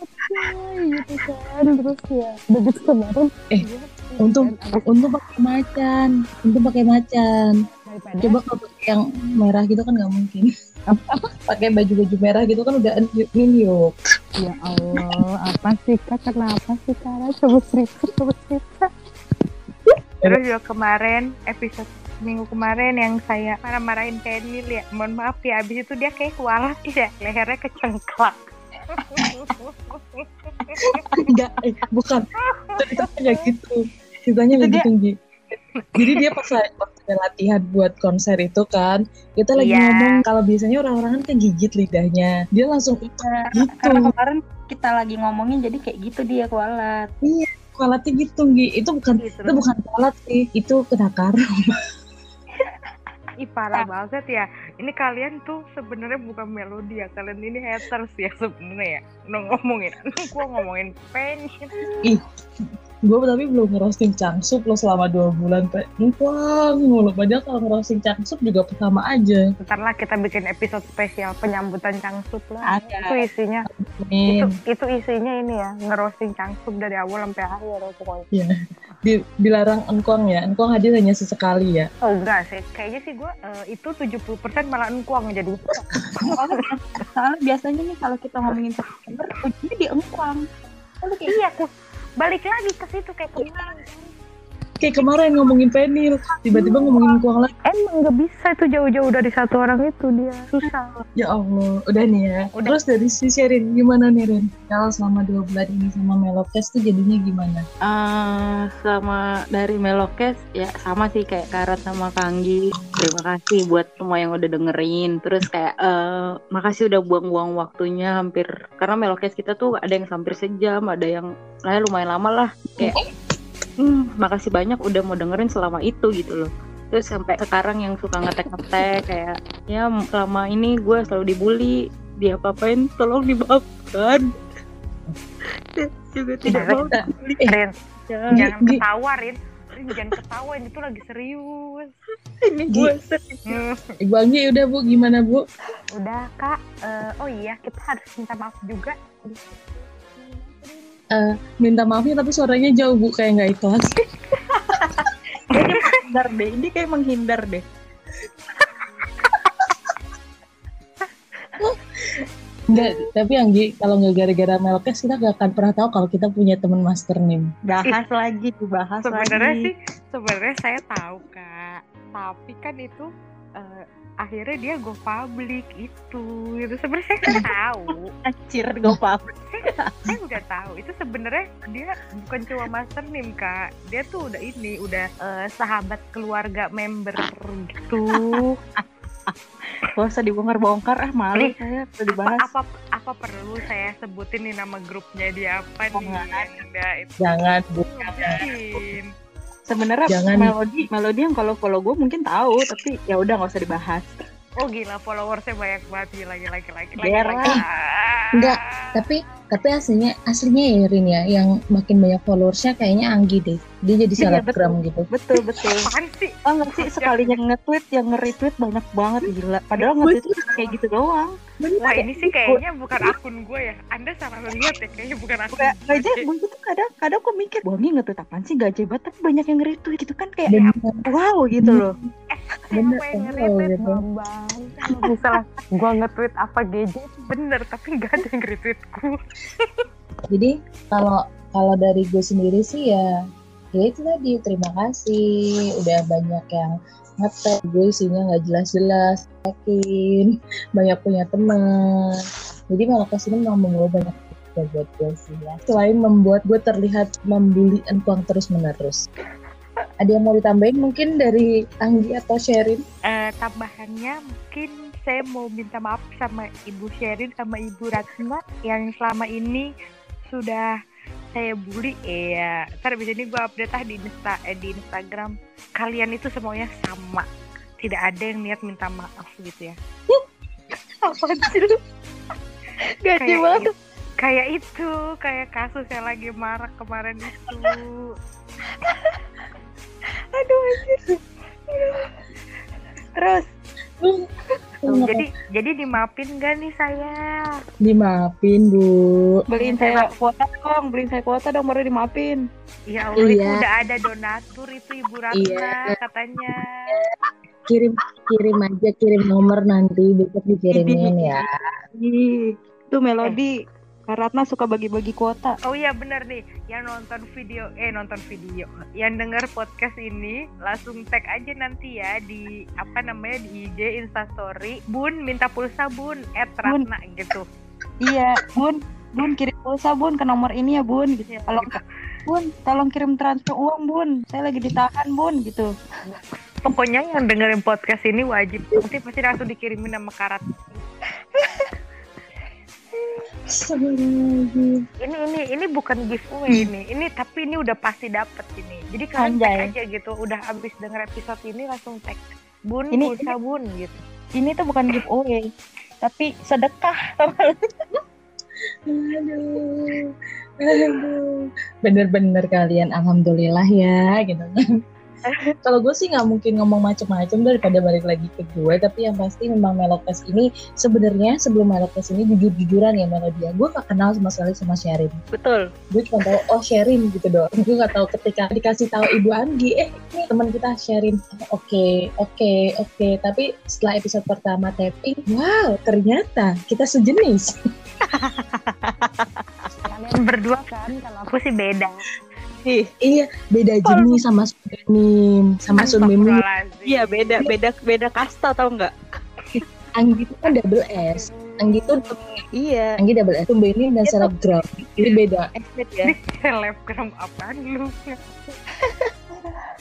kan. Terus ya begitu kemarin. Eh, dia- untung- untuk pakai macan untuk pakai macan daripada coba kalau pakai yang merah gitu kan nggak mungkin pakai baju-baju merah gitu kan udah yuk Ya Allah, apa sih kak? Kenapa sih Kara? Coba cerita, coba cerita. Terus juga kemarin episode minggu kemarin yang saya marah-marahin Penil ya. Mohon maaf ya, abis itu dia kayak kualat ya, lehernya kecengklak. enggak eh, bukan ceritanya gitu ceritanya nggak Itu gitu Gi. Jadi dia pas pas ada latihan buat konser itu kan kita lagi Iya. ngomong kalau biasanya orang-orang kan kegigit lidahnya dia langsung Iya, gitu karena kemarin kita lagi ngomongin jadi kayak gitu dia kualat kualatnya gitu Gi. itu bukan Gitu. itu bukan kualat sih itu kenakaran Ih parah banget ya. Ini kalian tuh sebenarnya bukan melodi ya. Kalian ini haters ya sebenarnya ya. Udah ngomongin, gua ngomongin Penil. Gue tapi belum ngerosting cangsup lo selama dua bulan pak Wah, mulu. Padahal kalau ngerosting cangsup juga pertama aja. Ntar lah kita bikin episode spesial penyambutan Cangsup lah. Ada. Itu isinya. Amin. itu itu isinya ini ya ngerosting cangsup dari awal sampai akhir ya, pokoknya Di- dilarang engkong ya. Engkong hadir hanya sesekali ya. Oh enggak sih. Kayaknya sih gue itu 70% malah engkuang jadi soalnya, soalnya biasanya nih kalau kita ngomongin September ujungnya di engkuang Lalu kayak iya balik lagi ke situ kayak kemarin kayak kemarin ngomongin penil tiba-tiba ngomongin engkong lagi emang nggak bisa itu jauh-jauh dari satu orang itu dia susah ya Allah udah nih ya Udah. terus dari si Sherin gimana nih Ren kalau selama dua bulan ini sama Melokes tuh jadinya gimana Eh, sama dari Melokes ya sama sih kayak Karat sama Kanggi. Terima kasih buat semua yang udah dengerin. Terus kayak eh makasih udah buang-buang waktunya hampir karena Melokes kita tuh ada yang hampir sejam, ada yang lah lumayan lama lah. Kayak hmm, makasih banyak udah mau dengerin selama itu gitu loh. Terus sampai sekarang yang suka ngetek-ngetek kayak ya selama ini gue selalu dibully, dia apain tolong dimaafkan. juga tidak mau dibully. Rin Ya, jangan Gi- ketawa Rin Rin, jangan ketawa ini tuh lagi serius ini gue serius. Hmm, Ibu Anggi udah bu gimana bu udah kak Eh, oh iya kita harus minta maaf juga eh, minta maafnya tapi suaranya jauh bu kayak nggak ikhlas. Kayaknya menghindar deh. Ini kayak menghindar deh. Enggak, tapi Anggi kalau nggak gara-gara Melkes kita gak akan pernah tahu kalau kita punya teman master name. Bahas lagi, dibahas sebenarnya lagi. sih sebenarnya saya tahu kak tapi kan itu eh, akhirnya dia go public itu itu sebenarnya saya kan tahu. Anjir, gue paham. saya udah tahu. Itu sebenarnya dia bukan cuma master name kak. Dia tuh udah ini udah eh, sahabat keluarga member gitu. Gak usah dibongkar-bongkar, ah malu Eh, saya udah apa, dibahas. apa apa perlu saya sebutin nih nama grupnya dia apa Oh, nih? nggak yang udah itu Jangan bu. Sebenarnya Jangan. melodi, melodi yang kalau follow gue mungkin tahu, tapi ya udah nggak usah dibahas. oh gila followersnya banyak banget gila gila gila gila, Ger gila, lah. gila. Enggak, tapi tapi aslinya aslinya ya Rin ya yang makin banyak followersnya kayaknya Anggi deh. Dia jadi Iya, selebgram gitu. Betul betul. apaan sih Oh sih sekalinya nge-tweet yang nge-retweet banyak banget gila. Padahal nge-tweet tuh kayak gitu doang. Wah ini sih kayaknya bukan akun gue ya. Anda salah lihat ya kayaknya bukan akun Gak, gue. gak gue tuh kadang kadang gue mikir Bongi nge-tweet apaan sih gak banget tapi banyak yang nge-retweet gitu kan kayak Bener, wow gitu loh. bener, Siapa yang bener, nge-retweet gitu. Kalau misalnya gue nge-tweet apa gadget bener tapi gak ada yang retweetku. Jadi kalau kalau dari gue sendiri sih ya ya itu tadi terima kasih. Udah banyak yang ngetek gue isinya nggak jelas-jelas yakin banyak punya teman. Jadi Malakas ini memang membawa banyak buat gue sih ya. Selain membuat gue terlihat membuli engkuang terus menerus ada yang mau ditambahin mungkin dari Anggi atau Sherin? Eh, tambahannya mungkin saya mau minta maaf sama Ibu Sherin sama Ibu Ratna yang selama ini sudah saya bully ya ntar abis ini gue update ah di, Insta, eh, di Instagram kalian itu semuanya sama tidak ada yang niat minta maaf gitu ya Apa sih lu? Kayak banget. kayak itu kayak kasus yang lagi marak kemarin itu Aduh anjir. Terus jadi jadi dimaafin gak nih saya dimaafin bu. Beliin saya kuota dong, beliin saya kuota dong baru dimaafin. ya Allah itu Iya. udah ada donatur itu Ibu Ratna Iya. katanya. Kirim kirim aja kirim nomor nanti besok dikirimin ya. Ih, Tuh Melodi, Kak Ratna suka bagi-bagi kuota. Oh iya bener nih, yang nonton video, eh nonton video, yang denger podcast ini langsung tag aja nanti ya di apa namanya di IG Instastory, Bun minta pulsa Bun, at Bun. Ratna gitu. Iya, Bun, Bun kirim pulsa Bun ke nomor ini ya Bun. Gitu. Ya, Kalau gitu. Bun, tolong kirim transfer uang Bun. Saya lagi ditahan Bun gitu. Pokoknya yang dengerin podcast ini wajib nanti pasti langsung dikirimin sama karat. Ini ini ini bukan giveaway ini, ini tapi ini udah pasti dapet ini. Jadi kalian Anjay. tag aja gitu, udah abis denger episode ini langsung tag Bun Ini- pulsa Bun gitu. Ini tuh bukan giveaway, tapi sedekah. Aduh, aduh. Bener-bener kalian, alhamdulillah ya, gitu kan. Kalau gue sih nggak mungkin ngomong macem-macem daripada balik lagi ke gue, tapi yang pasti memang Melokes ini sebenarnya sebelum Melokes ini jujur-jujuran ya Melodia. Gue gak kenal sama sekali sama Sherin. Betul. Gue cuma tahu oh Sherin gitu doang. Gue gak tahu ketika dikasih tahu Ibu Anggi, eh ini teman kita Sherin. Oke, oke, oke. Tapi setelah episode pertama tapping, wow ternyata kita sejenis. Kalian berdua kan, kalau aku sih beda. Ih, Iya, beda jenis sama Sunbeam, sama Sunbeam iya beda beda beda kasta tau nggak? Anggi itu kan double S. Anggi itu Iya. Anggi double S. Sunbeam ini dan selebgram. Ini beda. Ya. Selebgram apaan lu?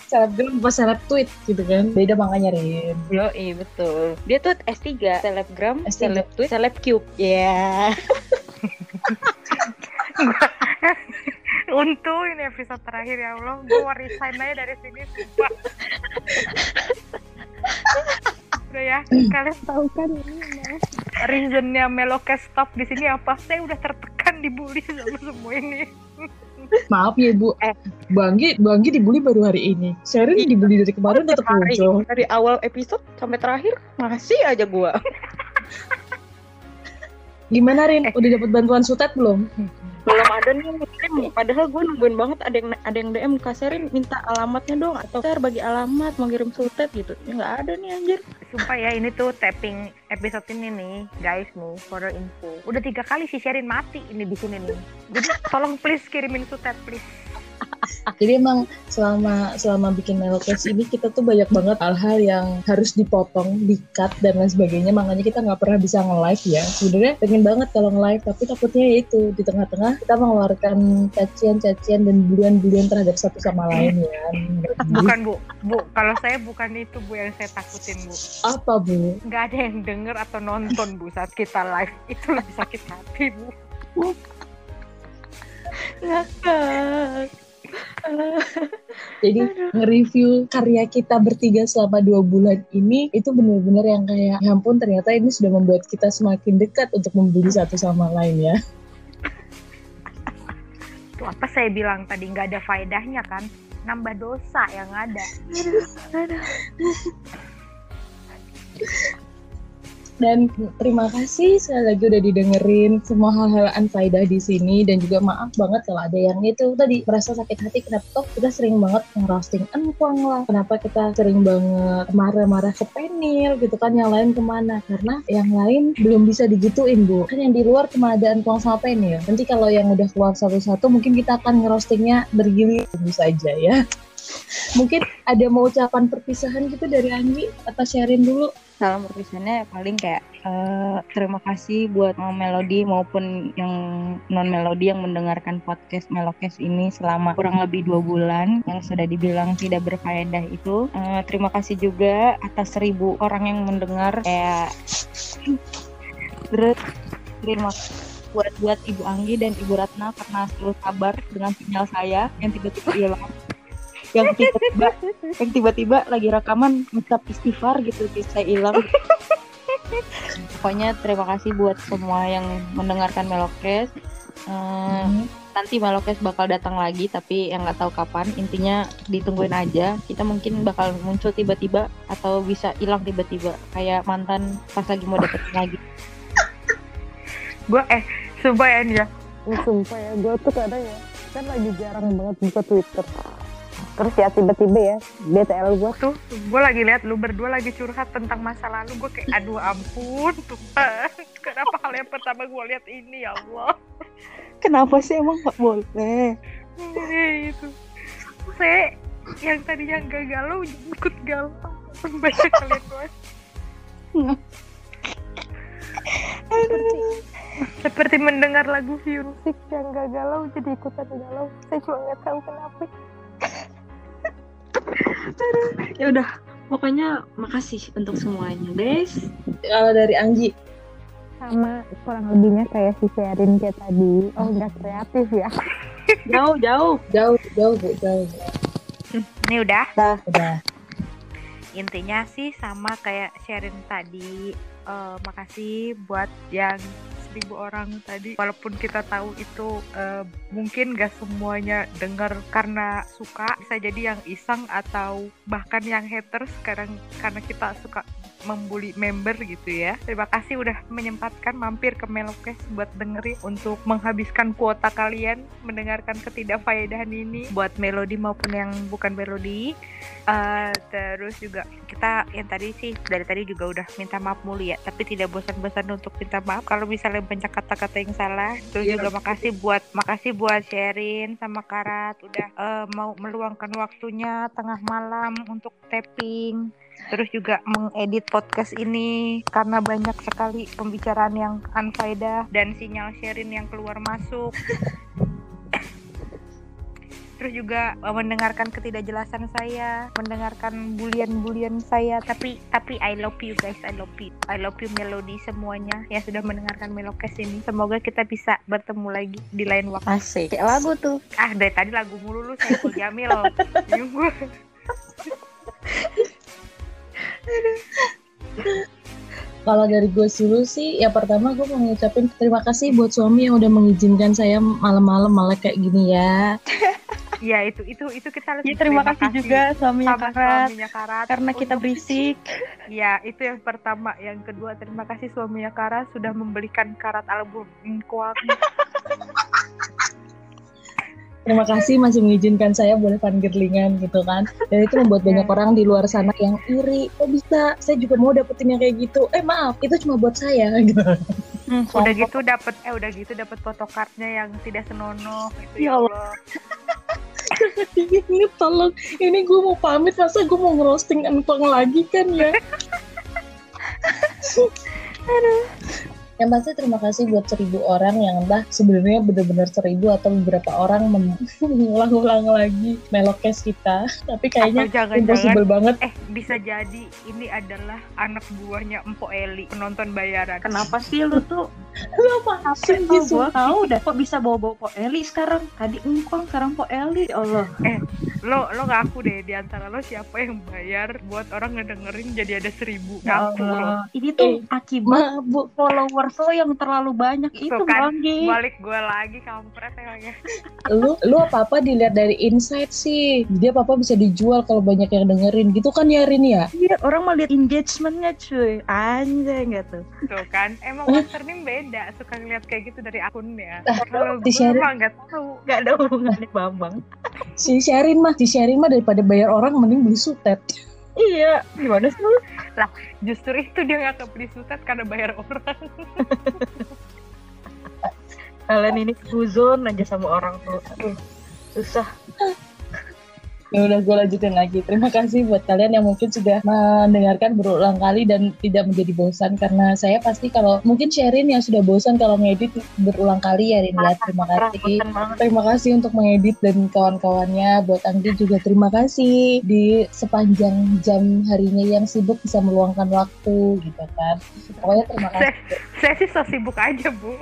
Selebgram apa seleb tweet gitu kan. Beda makanya Rin. Yo, iya betul. Dia tuh S3, selebgram, S3. seleb tweet, seleb cube. Ya. Untung ini episode terakhir ya Allah, gue mau resign aja dari sini sumpah. Udah ya, kalian tahu kan ini reasonnya Melokes stop di sini apa? Saya udah tertekan dibully sama semua ini. Maaf ya Bu. Eh. Bang Anggi, Bang Anggi dibully baru hari ini. Sherin Iya. dibully dari kemarin tetap Hari. muncul. Dari awal episode sampai terakhir masih aja gua. Gimana Rin? Eh. Udah dapat bantuan sutet belum? Belum ada nih DM padahal gue nungguin banget ada yang ada yang DM kasarin minta alamatnya dong atau share bagi alamat mau kirim sutet gitu ya nggak ada nih anjir Sumpah ya ini tuh tapping episode ini nih guys nih for info. Udah tiga kali si Sherin mati ini di sini nih. Jadi tolong please kirimin sutet please. Jadi emang selama selama bikin melokes ini kita tuh banyak banget hal-hal yang harus dipotong, di-cut dan lain sebagainya. Makanya kita nggak pernah bisa nge-live ya. Sebenarnya pengen banget kalau nge-live, tapi takutnya ya itu di tengah-tengah kita mengeluarkan cacian-cacian dan bulian-bulian terhadap satu sama lain ya. Bukan bu, bu kalau saya bukan itu bu yang saya takutin bu. Apa bu? Nggak ada yang denger atau nonton bu saat kita live. Itu lebih sakit hati bu. ngakak Jadi nge-review karya kita bertiga selama dua bulan ini itu bener-bener yang kayak ya ampun ternyata ini sudah membuat kita semakin dekat untuk membuli satu sama lain ya. Itu apa saya bilang tadi nggak ada faedahnya kan? Nambah dosa yang ada. Dan terima kasih sekali lagi udah didengerin semua hal-hal unfaedah di sini. Dan juga maaf banget kalau ada yang itu tadi merasa sakit hati. Kenapa toh kita sering banget ngerosting engkong lah. Kenapa kita sering banget marah-marah ke penil gitu kan yang lain ke mana? Karena yang lain belum bisa digituin bu. Kan yang di luar cuma ada engkong sama penil. Nanti kalau yang udah keluar satu-satu mungkin kita akan ngerostingnya bergilir saja ya. Mungkin ada mau ucapan perpisahan gitu dari Anggi? Atau sharing dulu salam perpisahannya paling kayak eh, terima kasih buat mau melodi maupun yang non melodi yang mendengarkan podcast melokes ini selama kurang lebih dua bulan yang sudah dibilang tidak berfaedah itu. Eh, terima kasih juga atas seribu orang yang mendengar. Kayak terus terima buat buat Ibu Anggi dan Ibu Ratna karena selalu sabar dengan sinyal saya yang tiba-tiba hilang yang tiba-tiba yang tiba-tiba lagi rekaman ngucap istighfar gitu bisa hilang. Pokoknya terima kasih buat semua yang mendengarkan Melokes Eh, nanti Melokes bakal datang lagi tapi yang nggak tahu kapan. Intinya ditungguin aja. Kita mungkin bakal muncul tiba-tiba atau bisa hilang tiba-tiba. Kayak mantan pas lagi mau deketin lagi. Gue eh sumpah ya. Ya, sumpah ya, gue tuh kadang ya kan lagi jarang banget buka Twitter. Terus ya tiba-tiba ya BTL gue tuh gue lagi lihat lu berdua lagi curhat tentang masa lalu. Gue kayak aduh ampun Tuhan kenapa hal yang pertama gue lihat ini ya Allah? Kenapa sih emang nggak boleh? Eh, itu saya yang tadinya gak galau ikut galau. Banyak kalian gue seperti, seperti mendengar lagu musik yang gak galau jadi ikutan galau. Saya cuma nggak tahu kenapa ya udah pokoknya makasih untuk semuanya guys. Kalau dari Anggi. Sama kurang lebihnya kayak si Sherin kayak tadi. Oh nggak kreatif ya. jauh jauh. Jauh jauh bu jauh. Ini udah. Udah. Intinya sih sama kayak sharing tadi. Eh, makasih buat yang seribu orang tadi. Walaupun kita tahu itu eh, mungkin gak semuanya dengar karena suka bisa jadi yang iseng atau bahkan yang haters. Sekarang karena kita suka membuli member gitu ya. Terima kasih udah menyempatkan mampir ke Melokes buat dengerin untuk menghabiskan kuota kalian mendengarkan ketidakfaedahan ini. Buat melodi maupun yang bukan melodi Eh, terus juga kita yang tadi sih dari tadi juga udah minta maaf mulu ya tapi tidak bosan-bosan untuk minta maaf. Kalau misalnya banyak kata-kata yang salah terus Iya, juga makasih buat makasih buat sharing sama Karat udah eh, mau meluangkan waktunya tengah malam untuk tapping terus juga mengedit podcast ini karena banyak sekali pembicaraan yang unfaedah dan sinyal sharing yang keluar masuk terus juga eh, mendengarkan ketidakjelasan saya, mendengarkan bulian-bulian saya. Tapi tapi I love you guys, I love you, I love you Melody semuanya yang sudah mendengarkan Melokes ini. Semoga kita bisa bertemu lagi di lain waktu. asik kayak lagu tuh Ah dari tadi lagu mulu lu saya Jamil. Gue. Kalau dari gue dulu sih, ya pertama gue mau ngucapin terima kasih buat suami yang udah mengizinkan saya malam-malam malah kayak gini ya. Ya itu itu itu kita harus ya terima kasih juga suaminya sama Karat suaminya Karat karena kita berisik Ya, itu yang pertama. Yang kedua, terima kasih suaminya Kara sudah membelikan karat album Kuat. Terima kasih masih mengizinkan saya boleh fangirlingan gitu kan. Dan itu membuat banyak orang di luar sana yang iri. Kok bisa? Saya juga mau dapetin yang kayak gitu. Eh maaf, itu cuma buat saya gitu. Hmm, udah gitu dapat eh udah gitu dapat fotokartnya yang tidak senonoh gitu Ya ya Allah. Ini tolong, ini gue mau pamit masa gue mau ngerosting empong lagi kan ya. Yang pasti terima kasih buat seribu orang yang entah sebenarnya benar-benar seribu atau beberapa orang mengulang-ulang lagi melokes kita. Tapi kayaknya jangan-jangan impossible banget. eh bisa jadi ini adalah anak buahnya Empo Eli penonton bayaran. Kenapa sih lu tuh Apa Apa sih tau gua tahu dah kok bisa bawa-bawa Po Eli sekarang. Tadi engkong sekarang Po Eli. Ya Allah. Lo lo ngaku deh di antara lo siapa yang bayar buat orang ngedengerin jadi ada seribu Ya ngaku lo. Allah. Ini tuh akibat Mabuk. followers lo yang terlalu banyak itu Tuh kan. Balik gue lagi kampret emangnya. Lu lu apa-apa dilihat dari insight sih. Dia apa-apa bisa dijual kalau banyak yang dengerin gitu kan ya Rin ya? Iya, orang mau lihat engagementnya cuy. Anjay nggak tuh. Tuh kan, emang username beda. Suka ngeliat kayak gitu dari akunnya. Ah, Kalau gue mah nggak tahu. Gak ada hubungannya Bambang. Si Sherin mah, si Sherin mah daripada bayar orang mending beli sutet. Iya, gimana sih lu? Justru itu dia nggak kebeli sutet karena bayar orang. Kalian ini kuzon aja sama orang tuh. Aduh, susah. Ya udah gue lanjutin lagi. Terima kasih buat kalian yang mungkin sudah mendengarkan berulang kali dan tidak menjadi bosan karena saya pasti kalau mungkin Sherin yang sudah bosan kalau ngedit berulang kali ya Rin ya. Terima kasih. Terima kasih untuk mengedit dan kawan-kawannya. Buat Anggi juga terima kasih di sepanjang jam harinya yang sibuk bisa meluangkan waktu gitu kan. Pokoknya terima kasih. Saya sih so sibuk aja, Bu.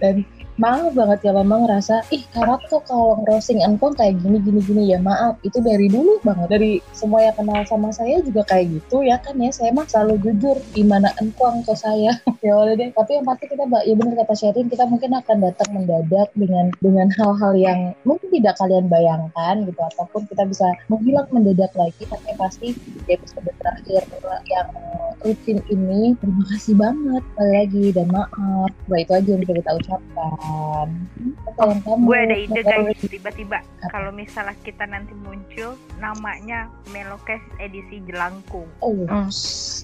Dan maaf banget kalau memang ngerasa ih Karat kok kalau ngerosting engkong kayak gini gini gini. Ya maaf itu dari dulu banget dari semua yang kenal sama saya juga kayak gitu ya kan ya. Saya mah selalu jujur gimana engkong ke saya? Ya udah deh tapi yang pasti kita ya benar kata Sherin kita mungkin akan datang mendadak dengan dengan hal-hal yang mungkin tidak kalian bayangkan gitu ataupun kita bisa menghilang mendadak lagi tapi pasti di episode terakhir yang rutin ini terima kasih banget sekali lagi dan maaf. Bah, itu aja yang kita ucapkan Kalian kamu Gue ada ide guys, tiba-tiba kalau misalnya kita nanti muncul namanya Melokes edisi Jelangkung. oh Hmm.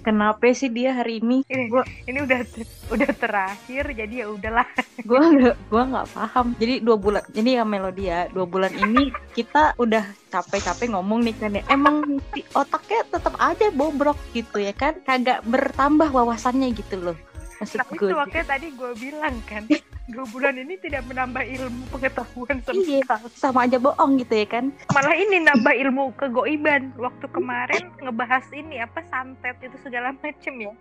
Kenapa sih dia hari ini? Ini, Gua- ini udah udah terakhir jadi ya udahlah. Gua nggak gua nggak paham. Jadi dua bulan ini ya Melodi ya. Dua bulan ini kita udah capek-capek ngomong nih kan ya. Emang otaknya tetap aja bobrok gitu ya kan? Kagak bertambah wawasannya gitu loh. Maksud Nah gue. itu makanya tadi gue bilang kan dua bulan ini tidak menambah ilmu pengetahuan sama Iya, sama aja bohong gitu ya kan? malah ini nambah ilmu kegoiban. Waktu kemarin ngebahas ini apa santet itu segala macem ya.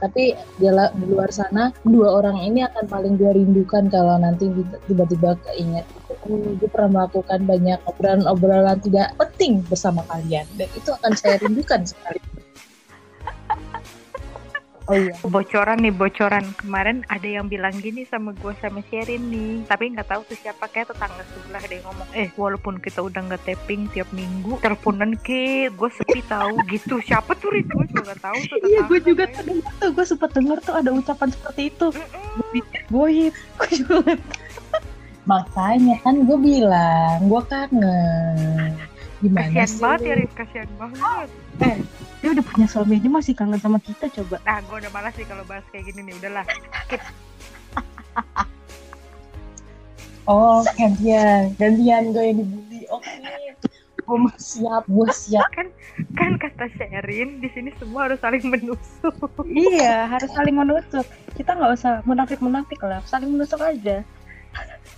Tapi di, luar sana dua orang ini akan paling gue rindukan kalau nanti tiba-tiba keinget oh, gue pernah melakukan banyak obrolan-obrolan tidak penting bersama kalian. Dan itu akan saya rindukan sekali oh iya. Bocoran nih bocoran. Kemarin ada yang bilang gini sama gue sama Sherin nih. Tapi nggak tahu tuh siapa kayak tetangga sebelah deh ngomong eh walaupun kita udah nggak tapping tiap minggu teleponan ke gue sepi tahu gitu. Siapa tuh Rin gue juga tahu tuh Iya, gue juga tuh denger tuh, gue sempat denger tuh ada ucapan seperti itu. Goib, gue juga makanya kan gue bilang gue kangen gimana kasian sih? banget ya Rin kasian banget. Dia udah punya suami aja masih kangen sama kita coba. nah gue udah malas sih kalau bahas kayak gini nih udahlah. Oh gantian. Gantian gue yang dibully oke. Gue mah siap gue siap. Kan kata Sherin di sini semua harus saling menusuk. Iya, harus saling menusuk. Kita nggak usah munafik-munafik lah, saling menusuk aja.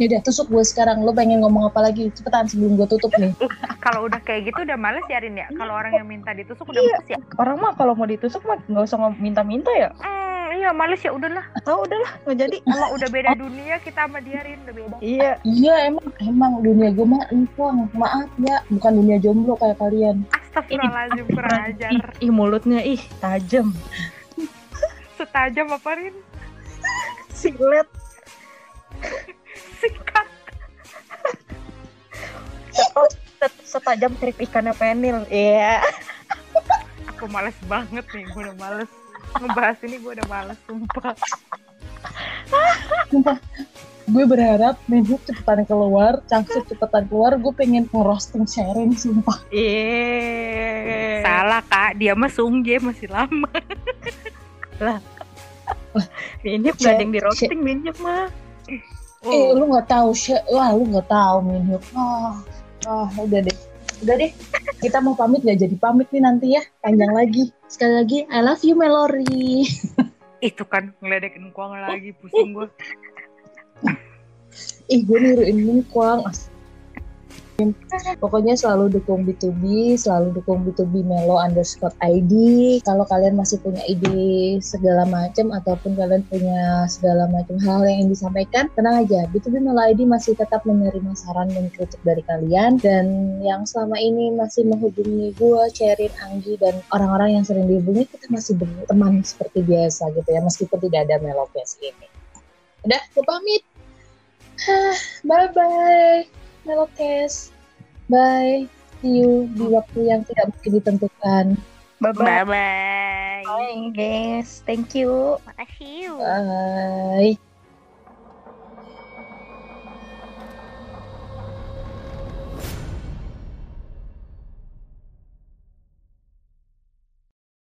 Ya udah tusuk gue sekarang. Lo pengen ngomong apa lagi? Cepetan sebelum gue tutup nih. Kalau udah kayak gitu udah males ya Rin ya? Kalau orang yang minta ditusuk udah Iya. males ya? Orang mah kalau mau ditusuk mah nggak usah minta-minta ya. Hmm, iya males ya? Udahlah. Tahu udahlah, nggak jadi. Emang udah beda dunia kita sama dia Rin. Udah beda. Iya, Iya emang. Emang dunia gue mah empong maaf ya. Bukan dunia jomblo kayak kalian. Astagfirullahaladzim kurang ajar. Ih, ih mulutnya. Ih tajam. Setajam apa Rin? Silet. Sikat Oh, set- setajam kerip ikannya penil. Iya. Aku males banget nih Gue udah males ngebahas ini gue udah males sumpah gue berharap Minhyuk cepetan keluar, Changsub cepetan keluar. Gue pengen ngerosting Sharon sumpah. Iya. salah kak dia mah Sungjae masih lama Minyak gak ada yang di roasting minyak mah. Eh lu nggak tahu Sha- wah lu nggak tahu Minhyuk. Ah, ah udah deh. Udah deh, kita mau pamit gak jadi pamit nih nanti ya, panjang lagi. Sekali lagi, I love you Melori. itu kan ngeledekin kuang lagi pusing gue Ih, gue niruin. As- Pokoknya selalu dukung B2B, selalu dukung B2B Melo underscore ID. Kalau kalian masih punya ide segala macam ataupun kalian punya segala macam hal yang ingin disampaikan, tenang aja. B2B Melo ID masih tetap menerima saran dan kritik dari kalian. Dan yang selama ini masih menghubungi gue, Sherin, Anggi, dan orang-orang yang sering dihubungi, kita masih berteman seperti biasa gitu ya, meskipun tidak ada Melocast ini. Udah, gue pamit. Bye-bye. Melocast. Bye. See you di waktu yang tidak mungkin ditentukan. Bye bye bye Bye guys. Thank you. makasih Bye.